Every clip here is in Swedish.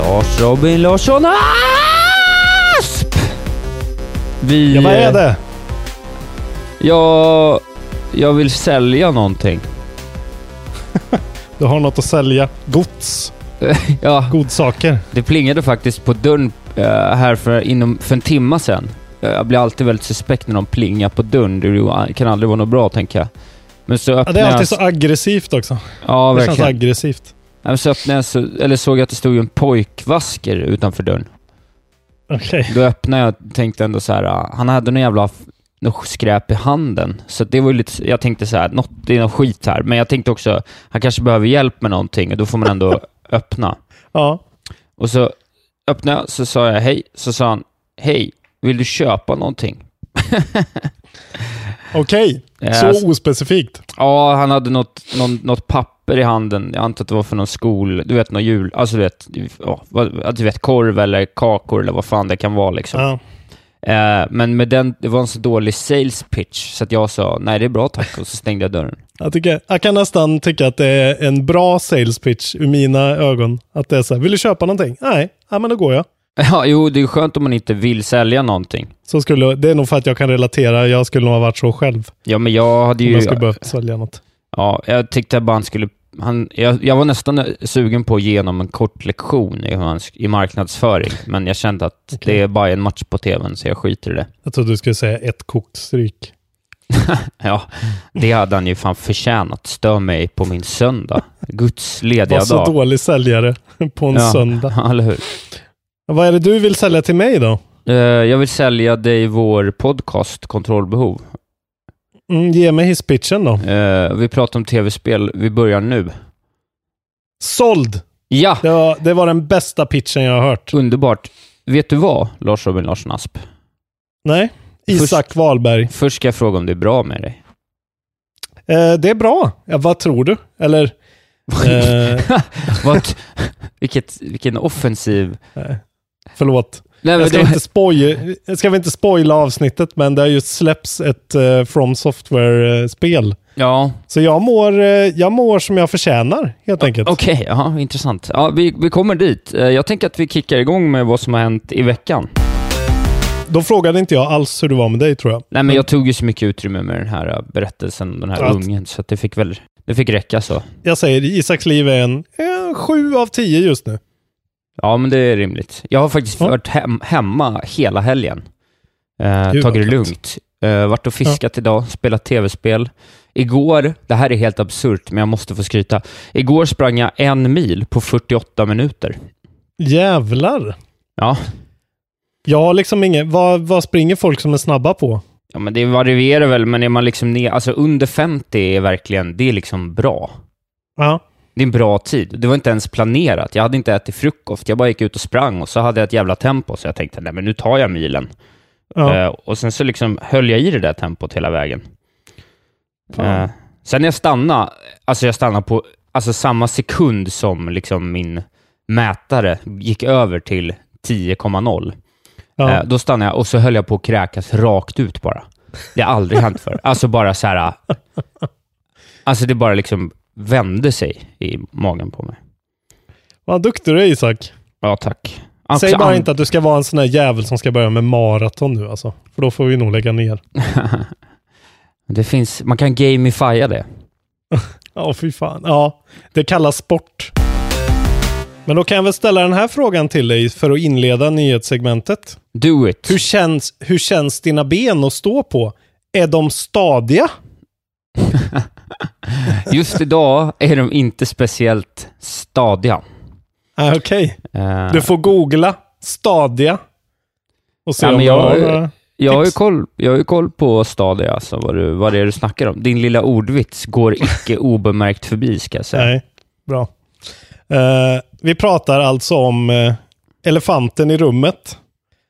Lars Robin Larsson Asp! Vi... Ja, vad är det? Jag... Jag vill sälja någonting. Du har något att sälja. Gods. ja, Godsaker. det plingade faktiskt på dörren eh, här för, inom, för en timma sedan. Eh, Jag blir alltid väldigt suspekt när de plingar på dörren. Det kan aldrig vara något bra, tänker jag. Men så Ja, det är jag... alltid så aggressivt också. Ja, det känns verkligen. aggressivt. Nej, men så öppnade jag, så, eller såg jag att det stod en pojkvasker utanför dörren. Okej. Då öppnade jag och tänkte ändå så här, ah, han hade någon jävla något skräp i handen. Så det var lite, jag tänkte så här, något, det är något skit här. Men jag tänkte också, han kanske behöver hjälp med någonting och då får man ändå öppna. Ja. Och så öppnade jag, så sa jag hej, så sa han, hej, vill du köpa någonting? Okej. Ja, Så alltså- ospecifikt. Ja, han hade något, någon, något papper i handen. Jag antar att det var för någon skol, du vet, någon jul, alltså du vet, ja, vad- du vet, korv eller kakor eller vad fan det kan vara liksom. Ja. Eh, men med den, det var en så dålig sales pitch så att jag sa nej det är bra tack och så stängde jag dörren. Jag, tycker, jag kan nästan tycka att det är en bra sales pitch ur mina ögon. Att det är så här, vill du köpa någonting? Nej, ja, men då går jag. Ja, jo, det är skönt om man inte vill sälja någonting. Så skulle, det är nog för att jag kan relatera. Jag skulle nog ha varit så själv. Ja, men jag hade Om ju... jag skulle behövt sälja något. Ja, jag tyckte bara han skulle... Han, jag, jag var nästan sugen på att ge honom en kort lektion i, i marknadsföring, men jag kände att det är bara en match på tvn, så jag skiter i det. Jag trodde du skulle säga ett kokt stryk. Ja, det hade han ju fan förtjänat. Stör mig på min söndag. Guds lediga Var så dag. dålig säljare på en Ja, söndag. eller hur? Vad är det du vill sälja till mig då? Eh, jag vill sälja dig vår podcast Kontrollbehov. Mm, ge mig hisspitchen då. Eh, vi pratar om tv-spel. Vi börjar nu. Såld! Ja! Det var, det var den bästa pitchen jag har hört. Underbart. Vet du vad, Lars Robin Larsson Asp? Nej, Isak Wahlberg. Först ska jag fråga om det är bra med dig. Eh, det är bra. Ja, vad tror du? Eller? Eh, Vad, vilket, vilken offensiv... förlåt. Nej, jag, ska det inte spoil, jag ska väl inte spoila avsnittet, men det har just släppts ett eh, From Software-spel. Ja. Så jag mår, eh, jag mår som jag förtjänar, helt enkelt. Okej, ja, intressant. Ja, vi, vi kommer dit. Eh, Jag tänker att vi kickar igång med vad som har hänt i veckan. Då frågade inte jag alls hur det var med dig, tror jag. Nej, men jag tog ju så mycket utrymme med den här berättelsen den här Att- ungen, så det fick väl det fick räcka så. Jag säger, Isaks liv är en eh, sju av tio just nu. Ja, men det är rimligt. Jag har faktiskt varit hem, hemma hela helgen. Eh, Gud, tagit det lugnt. Eh, varit och fiskat idag, spelat tv-spel. Igår, det här är helt absurt, men jag måste få skryta. Igår sprang jag en mil på 48 minuter. Jävlar! Ja. Jag har liksom ingen... Vad, vad springer folk som är snabba på? Ja, men det varierar väl, men är man liksom ner, alltså under 50 är verkligen, det är liksom bra. Ja. Det är en bra tid. Det var inte ens planerat. Jag hade inte ätit frukost. Jag bara gick ut och sprang och så hade jag ett jävla tempo, så jag tänkte, nej men nu tar jag milen. Ja. Eh, och sen så liksom höll jag i det där tempot hela vägen. Eh, sen när jag stannade, alltså jag stannade på alltså samma sekund som liksom min mätare gick över till 10,0 Ja. eh, då stannade jag och så höll jag på att kräkas rakt ut bara. Det har aldrig hänt förr. Alltså bara så här. Alltså det bara liksom, vände sig i magen på mig. Vad duktig du är Isak. Ja, tack. Säg Också bara an- inte att du ska vara en sån här jävel som ska börja med maraton nu alltså. För då får vi nog lägga ner. Det finns, man kan gamifiera det. Ja, fy fan. Ja, det kallas sport. Men då kan jag väl ställa den här frågan till dig för att inleda nyhetssegmentet. Do it. Hur känns, hur känns dina ben att stå på? Är de stadiga? Just idag är de inte speciellt stadiga. Ah, Okej, Eh, du får googla stadiga. Och se Ja, om jag- har några jag, har ju koll, jag har ju koll på Stadia, alltså, vad, du, vad det är du snackar om. Din lilla ordvits går icke obemärkt förbi, ska jag säga. Nej, bra. Eh, vi pratar alltså om eh, elefanten i rummet.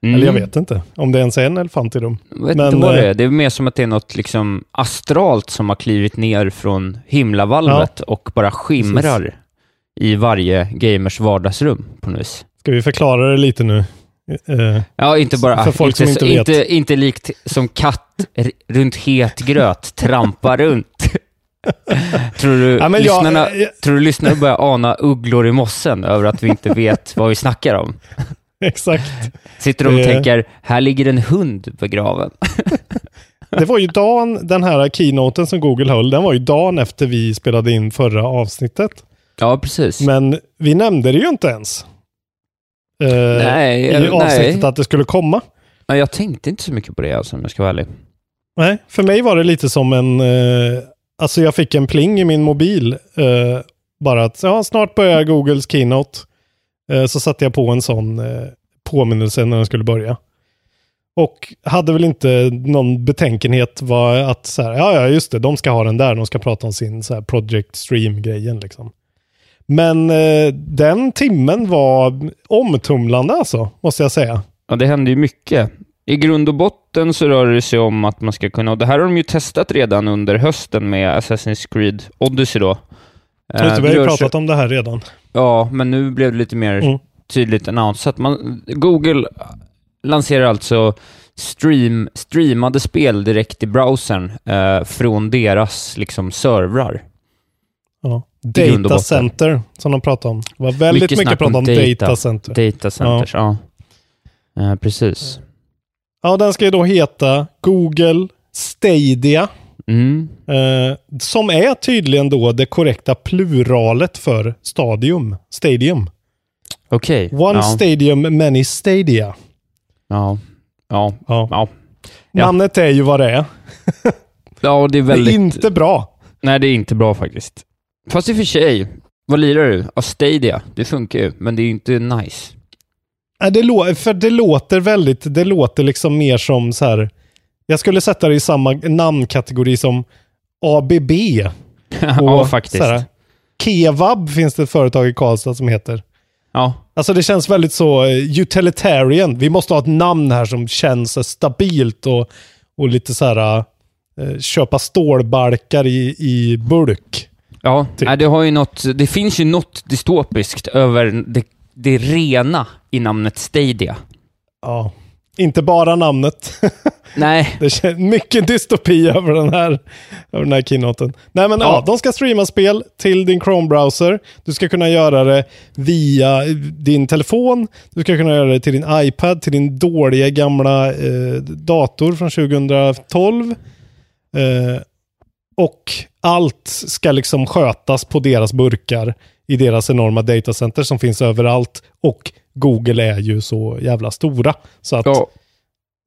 Mm. Eller jag vet inte om det ens är en elefant i rum. Jag vet Men, inte vad det eh, är. Det är mer som att det är något liksom astralt som har klivit ner från himlavalvet och bara skimrar i varje gamers vardagsrum på något vis. Ska vi förklara det lite nu? Eh, Ja, inte bara... För folk som inte, inte vet. inte, inte likt som katt runt het gröt trampar runt. tror, du Ja, men jag- lyssnarna, jag- tror du lyssnarna börjar ana ugglor i mossen över att vi inte vet vad vi snackar om? exakt. Sitter de och Det- tänker, här ligger en hund begraven. Det var ju dagen, den här keynoten som Google höll, den var ju dagen efter vi spelade in förra avsnittet. Ja, precis. Men vi nämnde det ju inte ens. Eh, Nej, I avsnittet nej. att det skulle komma. Ja, jag tänkte inte så mycket på det, alltså, om jag ska vara ärlig. Nej, för mig var det lite som en... Eh, alltså jag fick en pling i min mobil. Eh, bara att ja, snart börjar Googles keynote. Eh, så satte jag på en sån eh, påminnelse när den skulle börja. Och hade väl inte någon betänkenhet var att så här, ja, ja, just det, de ska ha den där, de ska prata om sin så här Project Stream-grejen liksom. Men eh, den timmen var omtumlande alltså, måste jag säga. Ja, det händer ju mycket. I grund och botten så rör det sig om att man ska kunna, och det här har de ju testat redan under hösten med Assassin's Creed Odyssey då. Eh, Just det, vi har ju rör pratat sig- om det här redan. Ja, men nu blev det lite mer Mm. tydligt annonsat. Man, Google lanserar alltså stream, streamade spel direkt i browsern eh, från deras liksom servrar. Ja. Data center, som de pratade om. Det var väldigt mycket, snack prat om data, center. Data centers, ja. Eh, precis. Ja, den ska ju då heta Google Stadia. Mm. Eh, som är tydligen då det korrekta pluralet för stadium. Stadium. Okej. One ja. stadium, many stadia. Ja. Ja. Ja. Ja. Namnet är ju vad det är. ja, det är Det väldigt... är inte bra. Nej, det är inte bra faktiskt. Fast i och för sig, vad lirar du? Ja, Stadia. Det funkar ju, men det är ju inte nice. Nej, det, lå- för det låter väldigt, det låter liksom mer som så här. Jag skulle sätta det i samma namnkategori som ABB. ja, faktiskt. här, Kevab finns det ett företag i Karlstad som heter. Ja. Alltså det känns väldigt så eh, utilitarian. Vi måste ha ett namn här som känns eh, stabilt och, och lite så här eh, köpa stålbalkar i, i bulk. Ja, Typ. nej, det, har ju något, det finns ju något dystopiskt över det, det rena i namnet Stadia. Ja. Inte bara namnet. Nej, Det känns mycket dystopi över den här, över den här keynoten. Nej men ja. Ja. de ska streama spel till din Chrome-browser. Du ska kunna göra det via din telefon. Du ska kunna göra det till din iPad, till din dåliga gamla eh, dator från 2012. Eh, och allt ska liksom skötas på deras burkar i deras enorma datacenter som finns överallt. Och Google är ju så jävla stora. Så att ja,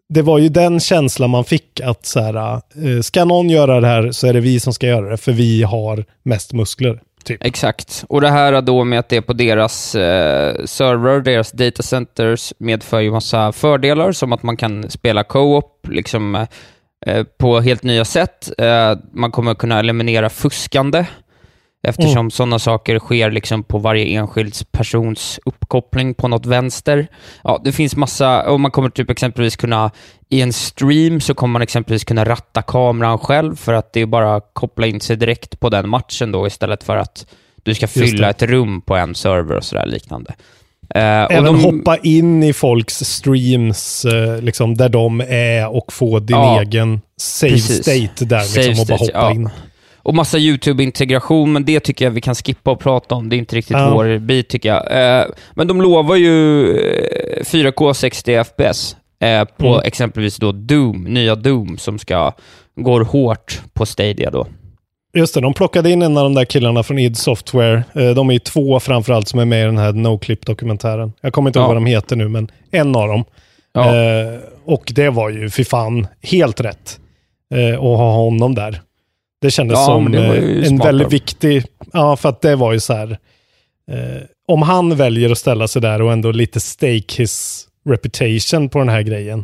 det var ju den känslan man fick att så här, eh, ska någon göra det här så är det vi som ska göra det, för vi har mest muskler. Typ. exakt. Och det här då med att det är på deras eh, server, deras datacenters, medför ju massa fördelar, som att man kan spela co-op, liksom eh, på helt nya sätt. Eh, man kommer kunna eliminera fuskande, eftersom Mm. sådana saker sker liksom på varje enskild persons uppkoppling på något vänster. Ja, det finns massa, och man kommer typ exempelvis kunna, i en stream så kommer man exempelvis kunna ratta kameran själv, för att det är bara att koppla in sig direkt på den matchen då, istället för att du ska fylla ett rum på en server och sådär liknande. Och Även de- hoppa in i folks streams eh, liksom, där de är och få din Ja, egen save precis. state där Save liksom, och bara state, hoppa ja. Och massa YouTube-integration, men det tycker jag vi kan skippa och prata om. Det är inte riktigt Ja. vår bit tycker jag. Eh, men de lovar ju eh, 4K 60 FPS eh, på Mm. exempelvis då Doom, nya Doom, som ska går hårt på Stadia då. Just det, de plockade in en av de där killarna från id Software. Eh, De är två framförallt som är med i den här NoClip-dokumentären. Jag kommer inte ihåg Ja. vad de heter nu, men en av dem. Ja. Eh, och det var ju, fy fan, helt rätt eh, att ha honom där. Det kändes Ja, som det eh, en väldigt viktig... Ja, för att det var ju så här... Eh, om han väljer att ställa sig där och ändå lite stake his reputation på den här grejen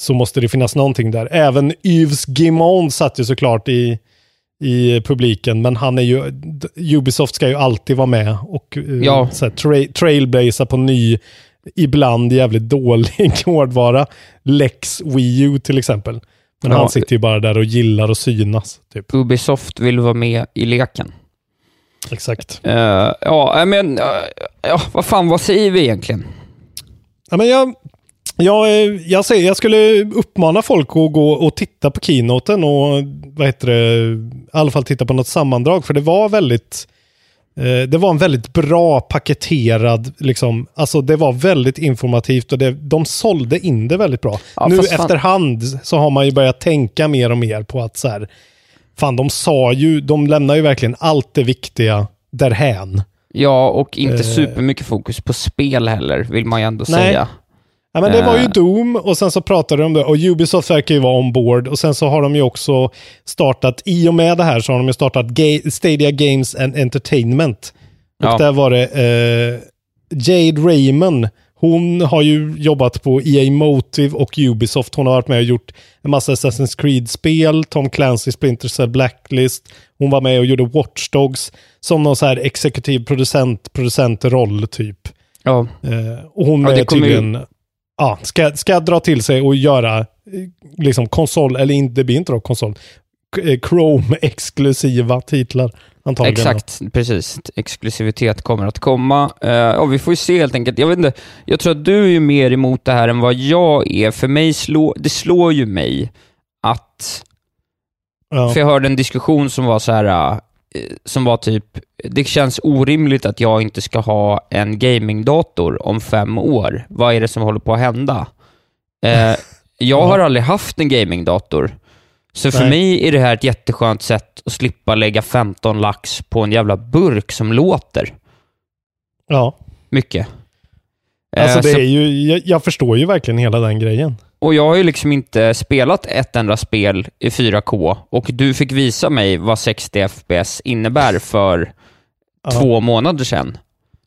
så måste det finnas någonting där. Även Yves Guillemot satt ju såklart i, i publiken, men han är ju... Ubisoft ska ju alltid vara med och eh, Ja. så tra- trailblaza på ny, ibland jävligt dålig hårdvara. Lex Wii U till exempel. Men Ja. han sitter ju bara där och gillar att synas. Typ. Ubisoft vill vara med i leken. Exakt. Eh, ja, men eh, ja, vad fan, vad säger vi egentligen? Ja, men jag, jag, eh, jag, säger, jag skulle uppmana folk att gå och titta på keynoten och vad heter det, i alla fall titta på något sammandrag. För det var väldigt det var en väldigt bra paketerad, liksom, alltså det var väldigt informativt och det, de sålde in det väldigt bra. Ja, nu efterhand så har man ju börjat tänka mer och mer på att så här, fan de sa ju, de lämnar ju verkligen allt det viktiga därhän. Ja, och inte Eh. supermycket fokus på spel heller, vill man ju ändå Nej. säga. Ja, men det var ju Eh. Doom och sen så pratade de om det och Ubisoft verkar ju vara ombord och sen så har de ju också startat, i och med det här så har de ju startat Stadia Games and Entertainment. Och Ja. där var det eh, Jade Raymond. Hon har ju jobbat på EA Motive och Ubisoft. Hon har varit med och gjort en massa Assassin's Creed-spel, Tom Clancy Splinter Cell Blacklist. Hon var med och gjorde Watch Dogs som någon så här exekutiv producent, producentroll typ. Ja, Eh, och hon Ja, är kommer ju- tydligen, ja, ska, ska dra till sig och göra eh, liksom konsol, eller inte, det blir inte då konsol, eh, Chrome-exklusiva titlar antagligen. exakt. Precis. Exklusivitet kommer att komma. Eh, ja, vi får ju se helt enkelt. Jag vet inte, jag tror att du är mer emot det här än vad jag är. För mig slår, det slår ju mig att Ja. För jag hörde en diskussion som var så här, som var typ, det känns orimligt att jag inte ska ha en gamingdator om fem år. Vad är det som håller på att hända? Eh, jag har aldrig haft en gamingdator. Så för Nej. mig är det här ett jätteskönt sätt att slippa lägga 15 lax på en jävla burk som låter ja. mycket. Eh, Alltså det så- är ju, jag, jag förstår ju verkligen hela den grejen. Och jag har ju liksom inte spelat ett enda spel i 4K och du fick visa mig vad 60 FPS innebär för Ja. två månader sedan.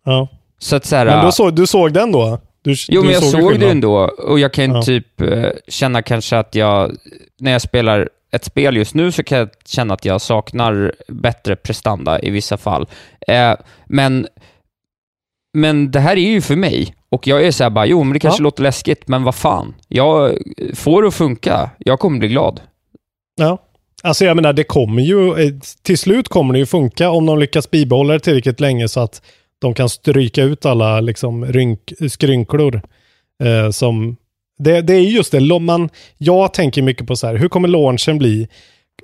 Ja. Så att så här, Men då så, du såg den då? Du, Jo, du men jag såg skillnad. ändå och jag kan Ja. typ eh, känna kanske att jag, när jag spelar ett spel just nu så kan jag känna att jag saknar bättre prestanda i vissa fall. Eh, men, men det här är ju för mig och jag är så här bara, jo men det kanske Ja. låter läskigt, men vad fan. Jag får det att funka. Jag kommer bli glad. Ja. Alltså jag menar, det kommer ju, eh, till slut kommer det ju funka om de lyckas bibehålla det tillräckligt länge så att de kan stryka ut alla liksom rynk, skrynklor. Eh, som, det, det är just det, man, jag tänker mycket på så här, hur kommer launchen bli?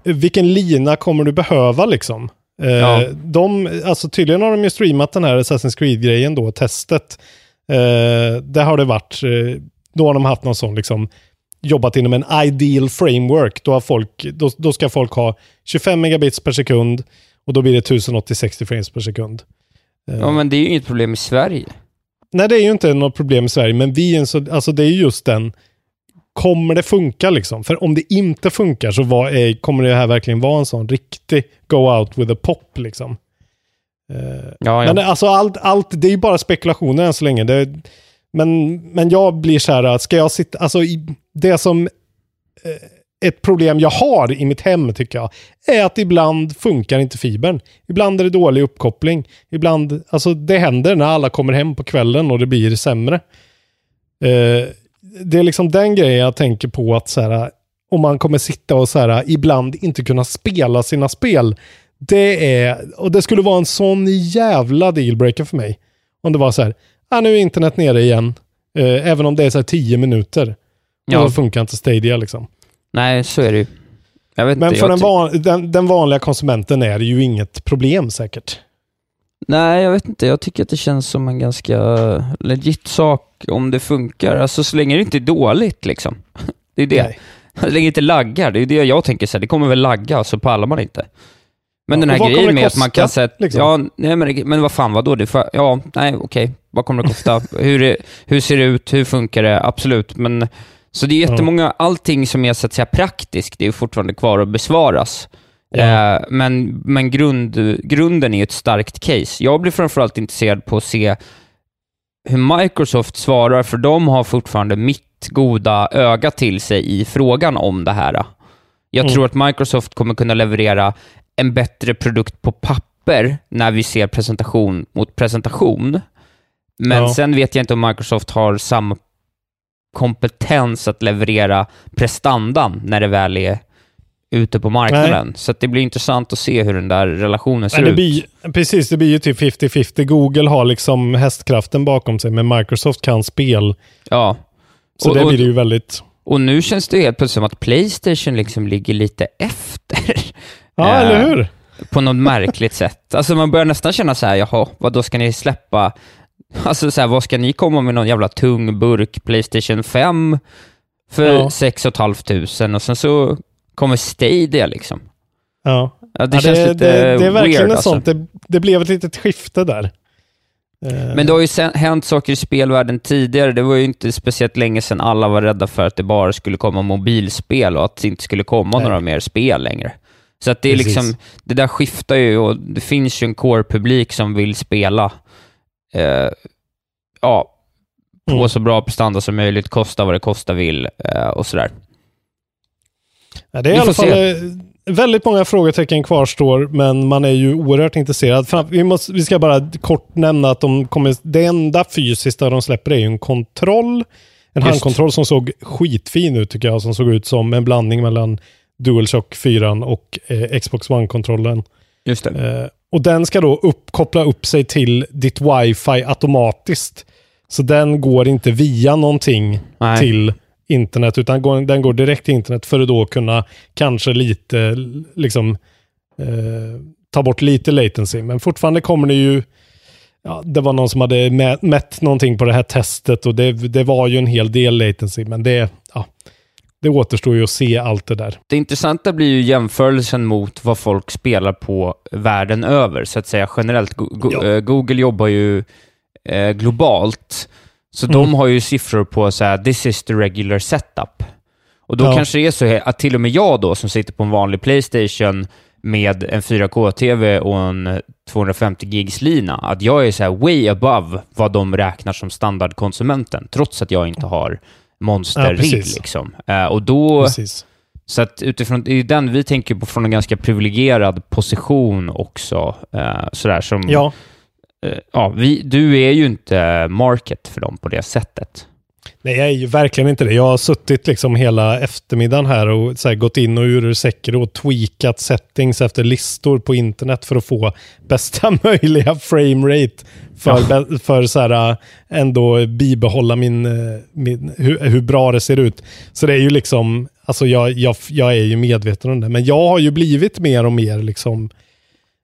Vilken lina kommer du behöva liksom? Eh, Ja. de, alltså tydligen har de ju streamat den här Assassin's Creed-grejen då, testet. Eh, det har det varit, eh, då har de haft någon sån liksom, jobbat inom en ideal framework. Då, har folk, då, då ska folk ha 25 megabits per sekund och då blir det 1080-60 frames per sekund. Eh, Ja, men det är ju inget problem i Sverige. Nej, det är ju inte något problem i Sverige, men vi är en så, alltså det är ju just den, kommer det funka liksom? För om det inte funkar så var, är, kommer det här verkligen vara en sån riktig go out with a pop liksom. Eh, Ja, ja. Men alltså allt, allt, det är ju bara spekulationer än så länge. Det, men, men jag blir så här, att ska jag sitta, alltså det som eh, ett problem jag har i mitt hem tycker jag, är att ibland funkar inte fibern. Ibland är det dålig uppkoppling. Ibland, alltså det händer när alla kommer hem på kvällen och det blir sämre. Eh, det är liksom den grejen jag tänker på att så här, om man kommer sitta och så här, ibland inte kunna spela sina spel. Det är, och det skulle vara en sån jävla dealbreaker för mig. Om det var så här, ah, nu är internet nere igen. Eh, även om det är så här 10 minuter. Ja. Då funkar inte Stadia liksom. Nej, så är det ju. Men för den, van, den, den vanliga konsumenten är det ju inget problem säkert. Nej, jag vet inte. Jag tycker att det känns som en ganska legit sak om det funkar. Alltså så länge det inte är dåligt liksom. Det är det. Nej. Så länge det inte laggar. Det är det jag tänker så här, det kommer väl lagga, så pallar man inte. Men Ja, den och här grejen med att man kan säga, liksom? ja, nej, men, men vad fan, vadå? Det får, ja, nej, okej. Vad kommer det kosta? hur, hur ser det ut? Hur funkar det? Absolut, men så det är jättemånga, allting som är så att säga praktiskt, det är fortfarande kvar att besvaras. Eh, men men grund, grunden är ett starkt case. Jag blir framförallt intresserad på att se hur Microsoft svarar, för de har fortfarande mitt goda öga till sig i frågan om det här. Jag Mm. tror att Microsoft kommer kunna leverera en bättre produkt på papper när vi ser presentation mot presentation. Men Ja. sen vet jag inte om Microsoft har samma kompetens att leverera prestandan när det väl är ute på marknaden. Så att det blir intressant att se hur den där relationen ser Men det ut. blir, precis, det blir ju typ 50-50. Google har liksom hästkraften bakom sig, men Microsoft kan spel. Ja. Så Och- det blir det ju väldigt... Och nu känns det helt plötsligt som att Playstation liksom ligger lite efter. Ja, Eh, eller hur? På något märkligt sätt. Alltså man börjar nästan känna så här, jaha, vad då ska ni släppa? Alltså så här, vad ska ni komma med någon jävla tung burk Playstation 5 för Ja. 6 500 och sen så kommer Stadia liksom. Ja. Ja, det ja, känns lite det, det är verkligen weird alltså. sånt. Det, det blev ett litet skifte där. Eh, Men det har ju hänt saker i spelvärlden tidigare. Det var ju inte speciellt länge sedan alla var rädda för att det bara skulle komma mobilspel och att det inte skulle komma Nej. några mer spel längre. Så att det är Precis. liksom, det där skiftar ju och det finns ju en core-publik som vill spela eh, ja, på Mm. så bra prestanda som möjligt, kosta vad det kosta vill eh, och sådär. Ja, det är i alla fall se. eh, väldigt många frågetecken kvarstår, men man är ju oerhört intresserad. Vi, måste, vi ska bara kort nämna att de kommer, det enda fysiska de släpper är ju en kontroll. En Just. handkontroll som såg skitfin ut tycker jag, som såg ut som en blandning mellan DualShock 4 och eh, Xbox One-kontrollen. Just det. Eh, och den ska då upp, koppla upp sig till ditt wifi automatiskt. Så den går inte via någonting Nej. till internet, utan den går direkt till internet för att då kunna kanske lite liksom eh, ta bort lite latency. Men fortfarande kommer det ju Ja, det var någon som hade mätt, mätt någonting på det här testet och det, det var ju en hel del latency, men det, ja, det återstår ju att se allt det där. Det intressanta blir ju jämförelsen mot vad folk spelar på världen över, så att säga generellt. Go- Go- Ja. eh, Google jobbar ju eh, globalt, så Mm. de har ju siffror på så här, this is the regular setup. Och då Ja. kanske det är så att till och med jag då, som sitter på en vanlig Playstation med en 4K-TV och en 250 gigs lina, att jag är så här way above vad de räknar som standardkonsumenten, trots att jag inte har Ja, monster-rigg. precis. liksom. Eh, och då... Precis. Så att utifrån, det är den vi tänker på från en ganska privilegierad position också. Eh, sådär som, Ja, ja vi, du är ju inte market för dem på det sättet. Nej, jag är ju verkligen inte det. Jag har suttit liksom hela eftermiddagen här och här gått in och ur Sekiro och tweakat settings efter listor på internet för att få bästa möjliga framerate för, be- för så här, äh, ändå bibehålla min, äh, min hur, hur bra det ser ut. Så det är ju liksom, alltså jag, jag, jag är ju medveten om det, men jag har ju blivit mer och mer liksom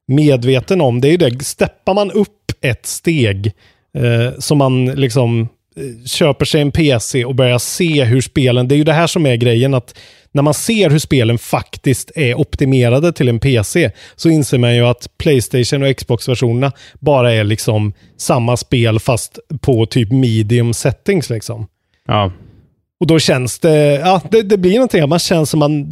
medveten om, det är ju det, steppar man upp ett steg eh, som man liksom eh, köper sig en PC och börjar se hur spelen, det är ju det här som är grejen att när man ser hur spelen faktiskt är optimerade till en PC så inser man ju att Playstation och Xbox-versionerna bara är liksom samma spel fast på typ medium settings liksom. Ja. Och då känns det, ja, det, det blir någonting, man känns som man,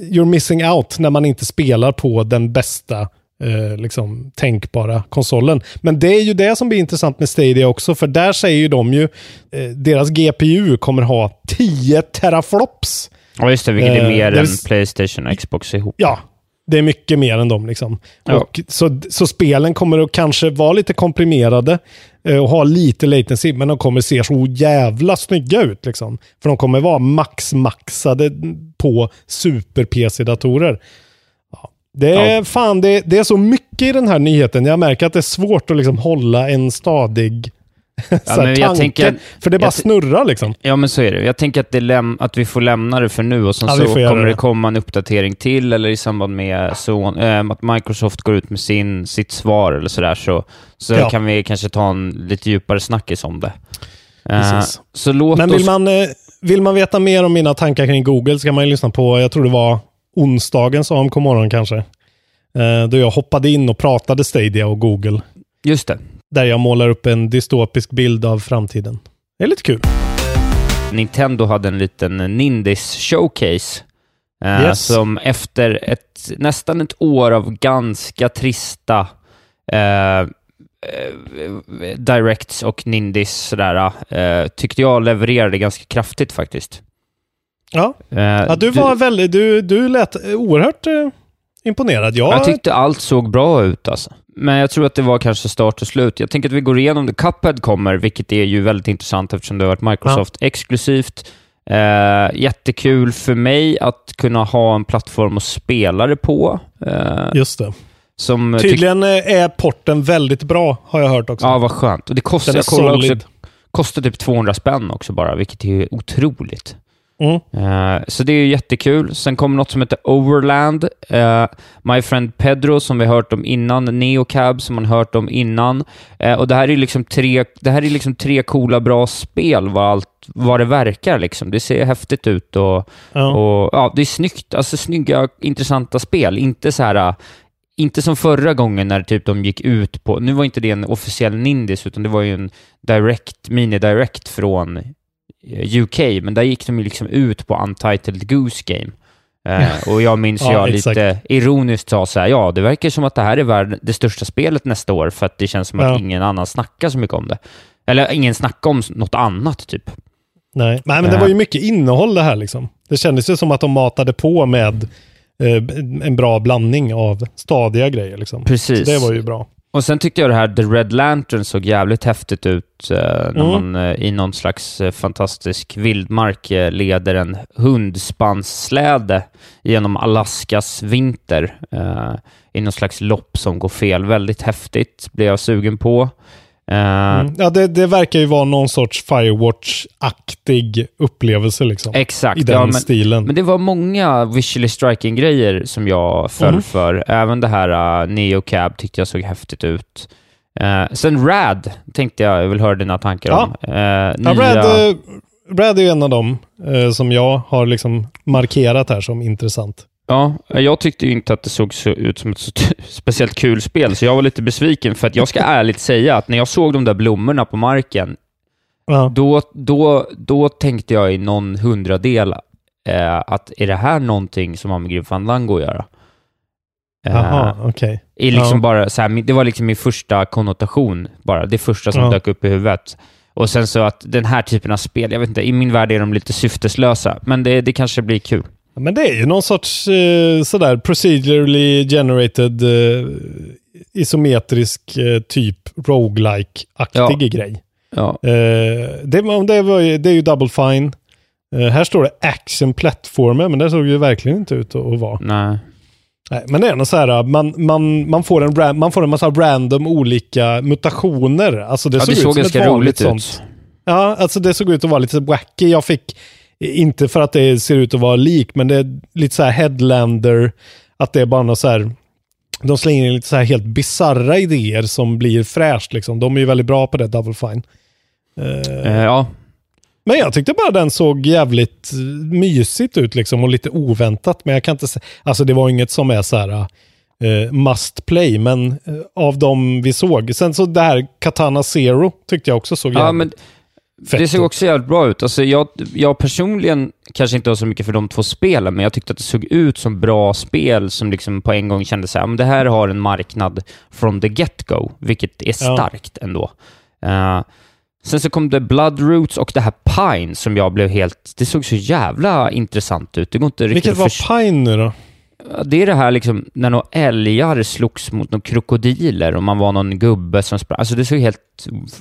you're missing out när man inte spelar på den bästa eh, liksom, tänkbara konsolen. Men det är ju det som blir intressant med Stadia också, för där säger ju de ju, eh, deras GPU kommer ha 10 teraflops. ja, just det, vilket är Eh, mer är än Playstation och Xbox ihop. Ja, det är mycket mer än dem. Liksom. Ja. Och så, så spelen kommer att kanske vara lite komprimerade eh, och ha lite latency, men de kommer se så jävla snygga ut. Liksom. För de kommer vara max-maxade på super-PC-datorer. Det, är, Ja. fan, det, det är så mycket i den här nyheten. Jag märker att det är svårt att liksom hålla en stadig Ja, tanke, tänker- för det bara snurrar liksom. Ja, men så är det. Jag tänker att, det att vi får lämna det för nu och sen Ja, så kommer det det. komma en uppdatering till eller i samband med så, äh, att Microsoft går ut med sin, sitt svar eller sådär så, så Ja. kan vi kanske ta en lite djupare snackis om det. Eh, Precis. så låt Men oss... vill man, eh, vill man veta mer om mina tankar kring Google så kan man ju lyssna på, jag tror det var onsdagens AMK morgon kanske. Eh, Då jag hoppade in och pratade Stadia och Google. Just det. Där jag målar upp en dystopisk bild av framtiden. Det är lite kul. Nintendo hade en liten Nindis showcase. eh, Yes. Som efter ett, nästan ett år av ganska trista eh, eh, Directs och Nindis sådär, eh, tyckte jag levererade ganska kraftigt faktiskt. Ja, Eh, ja du var väldigt, du, du lät oerhört eh, imponerad. Jag, Jag tyckte allt såg bra ut alltså. Men jag tror att det var kanske start och slut. Jag tänker att vi går igenom det. Cuphead kommer, vilket är ju väldigt intressant eftersom det har varit Microsoft exklusivt. Eh, jättekul för mig att kunna ha en plattform att spela det på. Eh, Just det. som Tydligen eh, är porten väldigt bra, har jag hört också. Ja, vad skönt. Och det kostar, Den är jag också, kostar typ 200 spänn också bara, vilket är otroligt. Mm. Eh, så det är ju jättekul. Sen kommer något som heter Overland. Eh, My Friend Pedro, som vi har hört om innan. Neocab, som man hört om innan. Eh, och det här är liksom tre, det här är liksom tre coola, bra spel, vad, allt, vad det verkar. Liksom. Det ser häftigt ut och, Ja. och ja, det är snyggt. Alltså snygga, intressanta spel. Inte så här... Inte som förra gången när typ de gick ut på... Nu var inte det en officiell Nindis, utan det var ju en direct, mini-direct från UK, men där gick de ju liksom ut på Untitled Goose Game. Eh, och jag minns Ja, jag exakt. lite ironiskt sa så här, ja, det verkar som att det här är värld, det största spelet nästa år, för att det känns som att Ja. ingen annan snackar så mycket om det. Eller ingen snackar om något annat, typ. Nej. Nej, men det Ja. var ju mycket innehåll det här liksom. Det kändes ju som att de matade på med eh, en bra blandning av stadiga grejer liksom. Precis. Så det var ju bra. Och sen tyckte jag det här The Red Lantern såg jävligt häftigt ut eh, när Mm. man eh, i någon slags eh, fantastisk vildmark eh, leder en hundspanssläde genom Alaskas vinter eh, i någon slags lopp som går fel. Väldigt häftigt, blev jag sugen på. Eh, Mm. Ja, det, det verkar ju vara någon sorts Firewatch-aktig upplevelse liksom. Exakt. I den ja, men, stilen. Men det var många visually striking-grejer som jag föll Mm. för. Även det här uh, Neo Cab tyckte jag såg häftigt ut. Eh, sen Rad tänkte jag, jag vill höra dina tankar Ja. om. Uh, Ja, nya... Brad, eh, Brad är ju en av dem eh, som jag har liksom markerat här som intressant. Ja, jag tyckte inte att det såg så ut som ett så speciellt kul spel, så jag var lite besviken. För att jag ska ärligt säga att när jag såg de där blommorna på marken, Ja. då, då, då tänkte jag i någon hundradel eh, att är det här någonting som har med Grim Fandango att göra? Eh, Jaha, okej. I liksom Ja. bara så här, min- det var liksom min första konnotation bara. Det första som Ja. dök upp i huvudet. Och sen så att den här typen av spel, jag vet inte, i min värld är de lite syfteslösa. Men det, det kanske blir kul. Men det är ju någon sorts eh, sådär procedurally generated eh, isometrisk eh, typ roguelike-aktig Ja. grej. Ja. Eh, det, det, var ju, det är ju double fine. Eh, här står det action platformer, men det såg ju verkligen inte ut att att vara. Nej. Nej, men det är nog så här, man, man, man, får en, man får en massa random olika mutationer. Alltså det Ja, såg, det ut såg som ganska ett vanligt roligt ut. sånt. Ja, alltså det såg ut att vara lite wacky. Jag fick, inte för att det ser ut att vara lik, men det är lite så här headlander, att det är bara något så här, de slänger in lite så här helt bizarra idéer som blir fräscht liksom. De är ju väldigt bra på det, Double Fine. Eh, ja. men jag tyckte bara den såg jävligt mysigt ut liksom och lite oväntat. Men jag kan inte säga, alltså det var inget som är så här eh, must play, men av de vi såg. Sen så det här Katana Zero tyckte jag också såg jävligt ja, men fett det såg också jävligt bra ut. Alltså jag, jag personligen kanske inte var så mycket för de två spelen, men jag tyckte att det såg ut som bra spel som liksom på en gång kände så här, men det här har en marknad from the get-go, vilket är Ja. starkt ändå. Eh, sen så kom det Bloodroots och det här Pine som jag blev helt... Det såg så jävla intressant ut. Det går inte riktigt Vilket var. Pine nu då? Det är det här liksom, när några älgar slogs mot några krokodiler och man var någon gubbe som sprang. Alltså det såg helt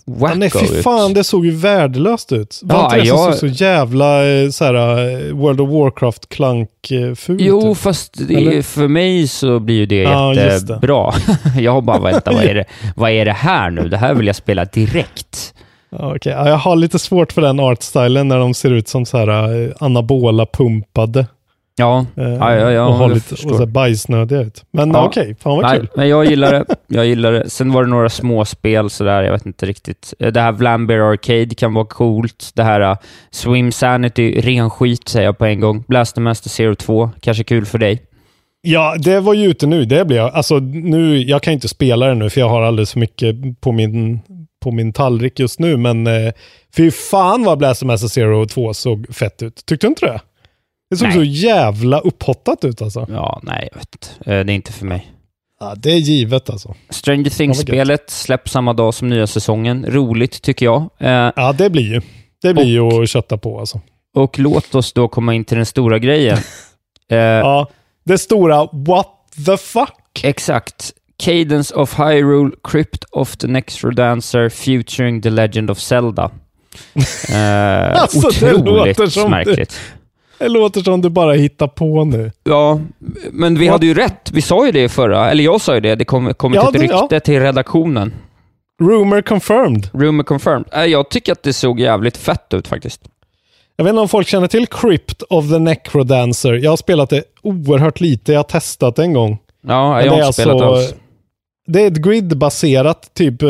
wacko Ja, nej, fy ut. fan, det såg ju värdelöst ut. Var Ja, inte det jag- så jävla eh, så här, eh, World of Warcraft klank-fult Jo, ut? fast Eller? för mig så blir ju det Ja, just det. jättebra. jag har bara, vänta, vad är, det, vad är det här nu? Det här vill jag spela direkt. Ja, jag har lite svårt för den artstylen när de ser ut som så här eh, anabola pumpade. Ja, Eh, ja, ja, ja och har lite och så här bajsnödiga ut. Men Ja. okej, fan vad Nej, kul. men jag gillar det. Jag gillar det. Sen var det några småspel sådär, jag vet inte riktigt. Eh, Det här Vlambeer Arcade kan vara coolt. Det här uh, Swim Sanity, ren skit säger jag på en gång. Blaster Master Zero 2, kanske kul för dig. Ja, det var ju ute nu. Det blir jag. Alltså nu, jag kan inte spela det nu för jag har alldeles för mycket på min, på min tallrik just nu. Men eh, fy fan vad Blaster Master Zero 2 såg fett ut. Tyckte du inte det? Det såg Nej. så jävla upphottat ut alltså. Ja, nej, jag vet inte. Eh, Det är inte för mig. Ja, det är givet alltså. Stranger. Things-spelet släpps samma dag som nya säsongen. Roligt, tycker jag. Eh, Ja, det blir ju. Det blir ju att kötta på alltså. Och låt oss då komma in till den stora grejen. Eh, Ja, det stora what the fuck? Exakt. Cadence of Hyrule, Crypt of the Next Rodancer, featuring The Legend of Zelda. Eh, Alltså, det otroligt låter som märkligt. Det låter som du bara hittar på nu. Ja, men vi hade ju rätt. Vi sa ju det förra, eller jag sa ju det. Det kom, kom Ja, ett det- ja. rykte till redaktionen. Rumor confirmed. Rumor confirmed. Eh, jag tycker att det såg jävligt fett ut faktiskt. Jag vet inte om folk känner till Crypt of the Necrodancer. Jag har spelat det oerhört lite. Jag har testat det en gång. Ja, jag har inte spelat alltså- alls. Det är ett grid-baserat typ eh,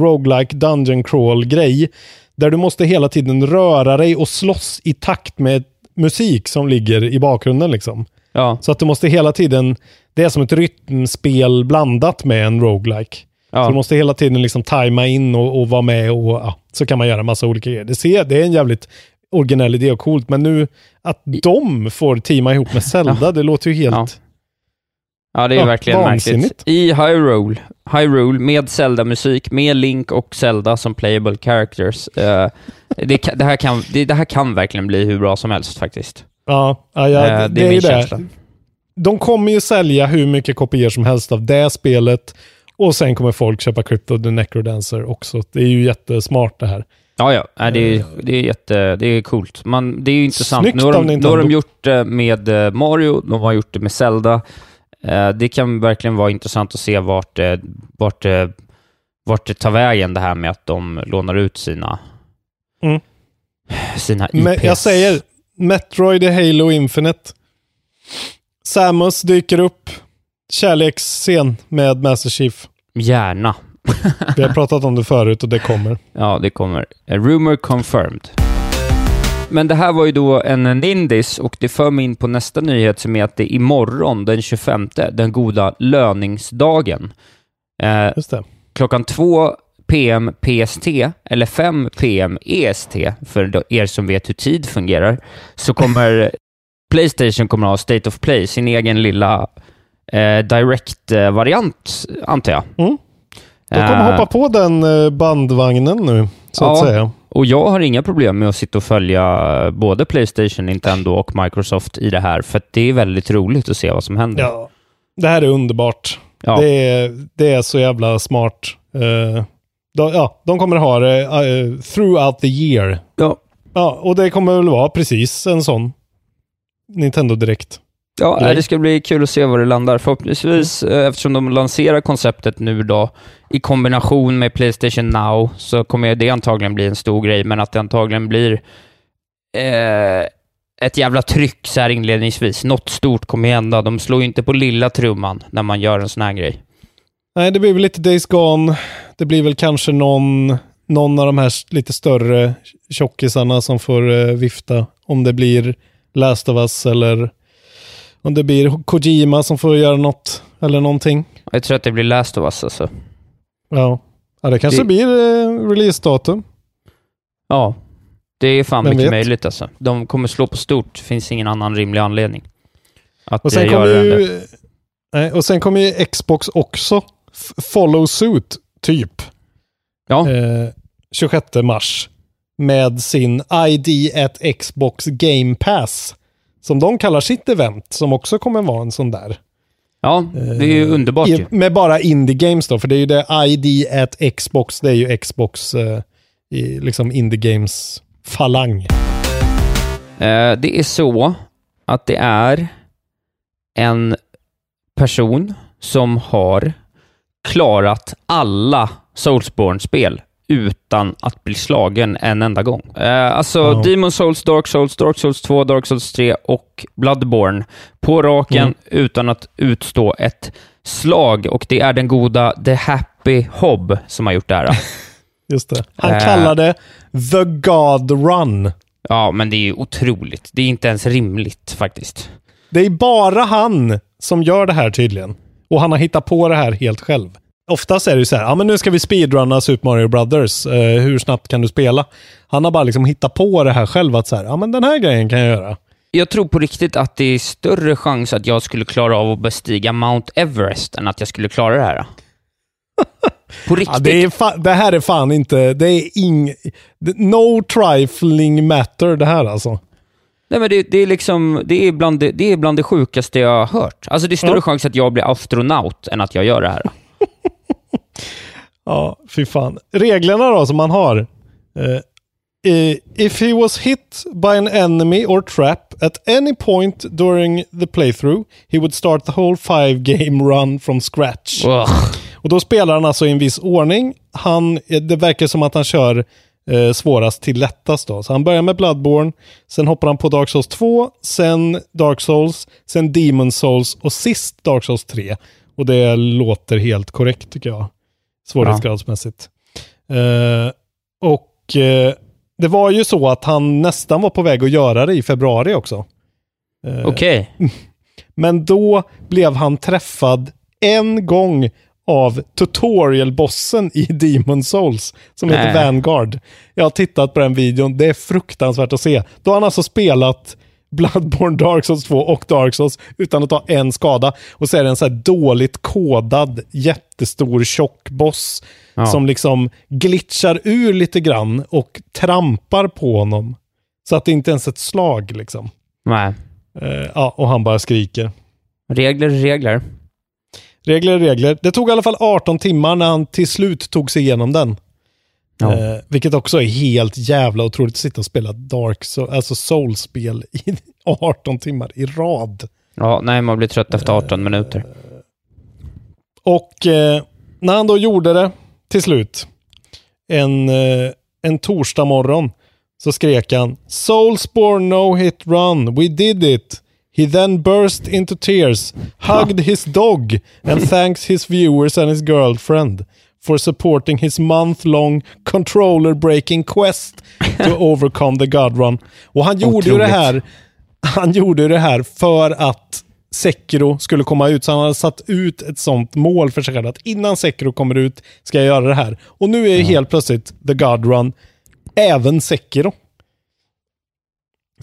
roguelike dungeon crawl-grej. Där du måste hela tiden röra dig och slåss i takt med musik som ligger i bakgrunden. liksom. Ja, Så att du måste hela tiden, det är som ett rytmspel blandat med en roguelike. Så du ja. måste hela tiden liksom tajma in och, och vara med och ja, så kan man göra massa olika grejer. Det, ser, det är en jävligt originell idé och coolt, men nu att de får teama ihop med Zelda, det låter ju helt... Ja. Ja, det är Ja, verkligen vansinnigt. märkligt. I Hyrule, Hyrule med Zelda-musik, med Link och Zelda som playable characters. Eh, det, det, här kan, det, det här kan verkligen bli hur bra som helst faktiskt. Ja, ja, ja Eh, det, är min det. känsla. De kommer ju sälja hur mycket kopior som helst av det spelet och sen kommer folk köpa Crypto the Necrodancer också. Det är ju jättesmart det här. Ja, ja. Nej, det, är, det, är jätte, det är coolt. Man, det är ju intressant. Snyggt Nu har, de, nu har de gjort det med eh, Mario, de har gjort det med Zelda. Eh, Det kan verkligen vara intressant att se vart, eh, vart, eh, vart det tar vägen det här med att de lånar ut sina, Mm. sina IPs. Men jag säger, Metroid i Halo Infinite. Samus dyker upp. Kärleksscen med Master Chief. Gärna. Vi har pratat om det förut och det kommer. Ja, det kommer. A rumor confirmed. Men det här var ju då en Nindis och det för mig in på nästa nyhet som är att det är imorgon den 25, den goda löningsdagen. Eh, Just det. klockan 2 PM PST, eller 5 PM EST, för er som vet hur tid fungerar, så kommer Playstation kommer ha State of Play, sin egen lilla eh, Direct-variant, antar jag. Mm. De kommer Eh, hoppa på den eh, bandvagnen nu, så att Ja. säga. Och jag har inga problem med att sitta och följa både Playstation, Nintendo och Microsoft i det här, för att det är väldigt roligt att se vad som händer. Ja. Det här är underbart. Ja. Det, är, det är så jävla smart. Eh, de, ja, de kommer ha det eh, throughout the year. Ja. Ja, och det kommer väl vara precis en sån Nintendo Direkt. Ja, Grej. det ska bli kul att se var det landar. Förhoppningsvis, eh, eftersom de lanserar konceptet nu då, i kombination med Playstation Now, så kommer det antagligen bli en stor grej, men att det antagligen blir eh, ett jävla tryck så här inledningsvis. Något stort kommer hända. De slår ju inte på lilla trumman när man gör en sån här grej. Nej, det blir väl lite Days Gone. Det blir väl kanske någon, någon av de här lite större tjockisarna som får eh, vifta. Om det blir Last of Us eller om det blir Kojima som får göra något eller någonting. Jag tror att det blir Last of Us alltså. Ja, ja det kanske Det- blir eh, releasedatum. Ja, det är fan Vem mycket vet? möjligt alltså. De kommer slå på stort. Det finns ingen annan rimlig anledning att Och sen eh, göra det. ju, nej, och sen kommer ju Xbox också follow suit, typ. Ja, Eh, 26 mars. Med sin ID at Xbox Game Pass. Som de kallar sitt event, som också kommer vara en sån där. ja, det är ju Eh, underbart i. Med bara Indie Games då, för det är ju det ID at Xbox, det är ju Xbox eh, i liksom Indie Games falang. Eh, det är så att det är en person som har klarat alla Soulsborne-spel utan att bli slagen en enda gång. Eh, alltså, Ja. Demon Souls, Dark Souls, Dark Souls 2, Dark Souls 3 och Bloodborne på raken Mm. utan att utstå ett slag. Och det är den goda The Happy Hob som har gjort det här. Just det. Han Eh. kallar det The God Run. ja, men det är ju otroligt. Det är inte ens rimligt faktiskt. Det är bara han som gör det här tydligen. Och han har hittat på det här helt själv. Oftast är det ju så här, ja men nu ska vi speedrunna Super Mario Brothers. Eh, hur snabbt kan du spela? Han har bara liksom hittat på det här själv, att så här, ja men den här grejen kan jag göra. Jag tror på riktigt att det är större chans att jag skulle klara av att bestiga Mount Everest än att jag skulle klara det här. På riktigt. Ja, det, det här är fan inte, det är ing... No trifling matter det här alltså. Nej, men det, det är liksom, det är, bland det, det är bland det sjukaste jag har hört. Alltså det är större Ja. chans att jag blir astronaut än att jag gör det här. Ja, fy fan. Reglerna då som man har. Eh, if he was hit by an enemy or trap at any point during the playthrough, he would start the whole five game run from scratch. Ugh. Och då spelar han alltså i en viss ordning. Han, det verkar som att han kör eh, svårast till lättast då. Så han börjar med Bloodborne, sen hoppar han på Dark Souls 2, sen Dark Souls, sen Demon Souls och sist Dark Souls 3. Och det låter helt korrekt tycker jag. Svårighetsgradsmässigt. Eh, och eh, det var ju så att han nästan var på väg att göra det i februari också. Eh, Okej. men då blev han träffad en gång av tutorialbossen i Demon Souls som heter Nej. Vanguard. Jag har tittat på den videon, det är fruktansvärt att se. Då har han alltså spelat Bloodborne, Dark Souls 2 och Dark Souls utan att ta en skada. Och så är det en så här dåligt kodad, jättestor, tjock boss Ja. som liksom glitchar ur lite grann och trampar på honom. Så att det inte ens är ett slag liksom. Nej. Eh, ja, och han bara skriker. Regler regler. Regler är regler. Det tog i alla fall 18 timmar när han till slut tog sig igenom den. Ja. Eh, vilket också är helt jävla otroligt att sitta och spela Dark Souls, alltså Souls-spel i 18 timmar i rad. Ja, nej, man blir trött efter 18 minuter. Och eh, när han då gjorde det till slut, en, eh, en torsdag morgon, så skrek han Soulsborne no hit run, we did it. He then burst into tears, hugged his dog and thanks his viewers and his girlfriend for supporting his month-long controller breaking quest to overcome the God run. Och han gjorde ju det här han gjorde ju det här för att Sekiro skulle komma ut. Så han hade satt ut ett sånt mål för sig själv. Att innan Sekiro kommer ut ska jag göra det här. Och nu är ju helt plötsligt The God Run även Sekiro.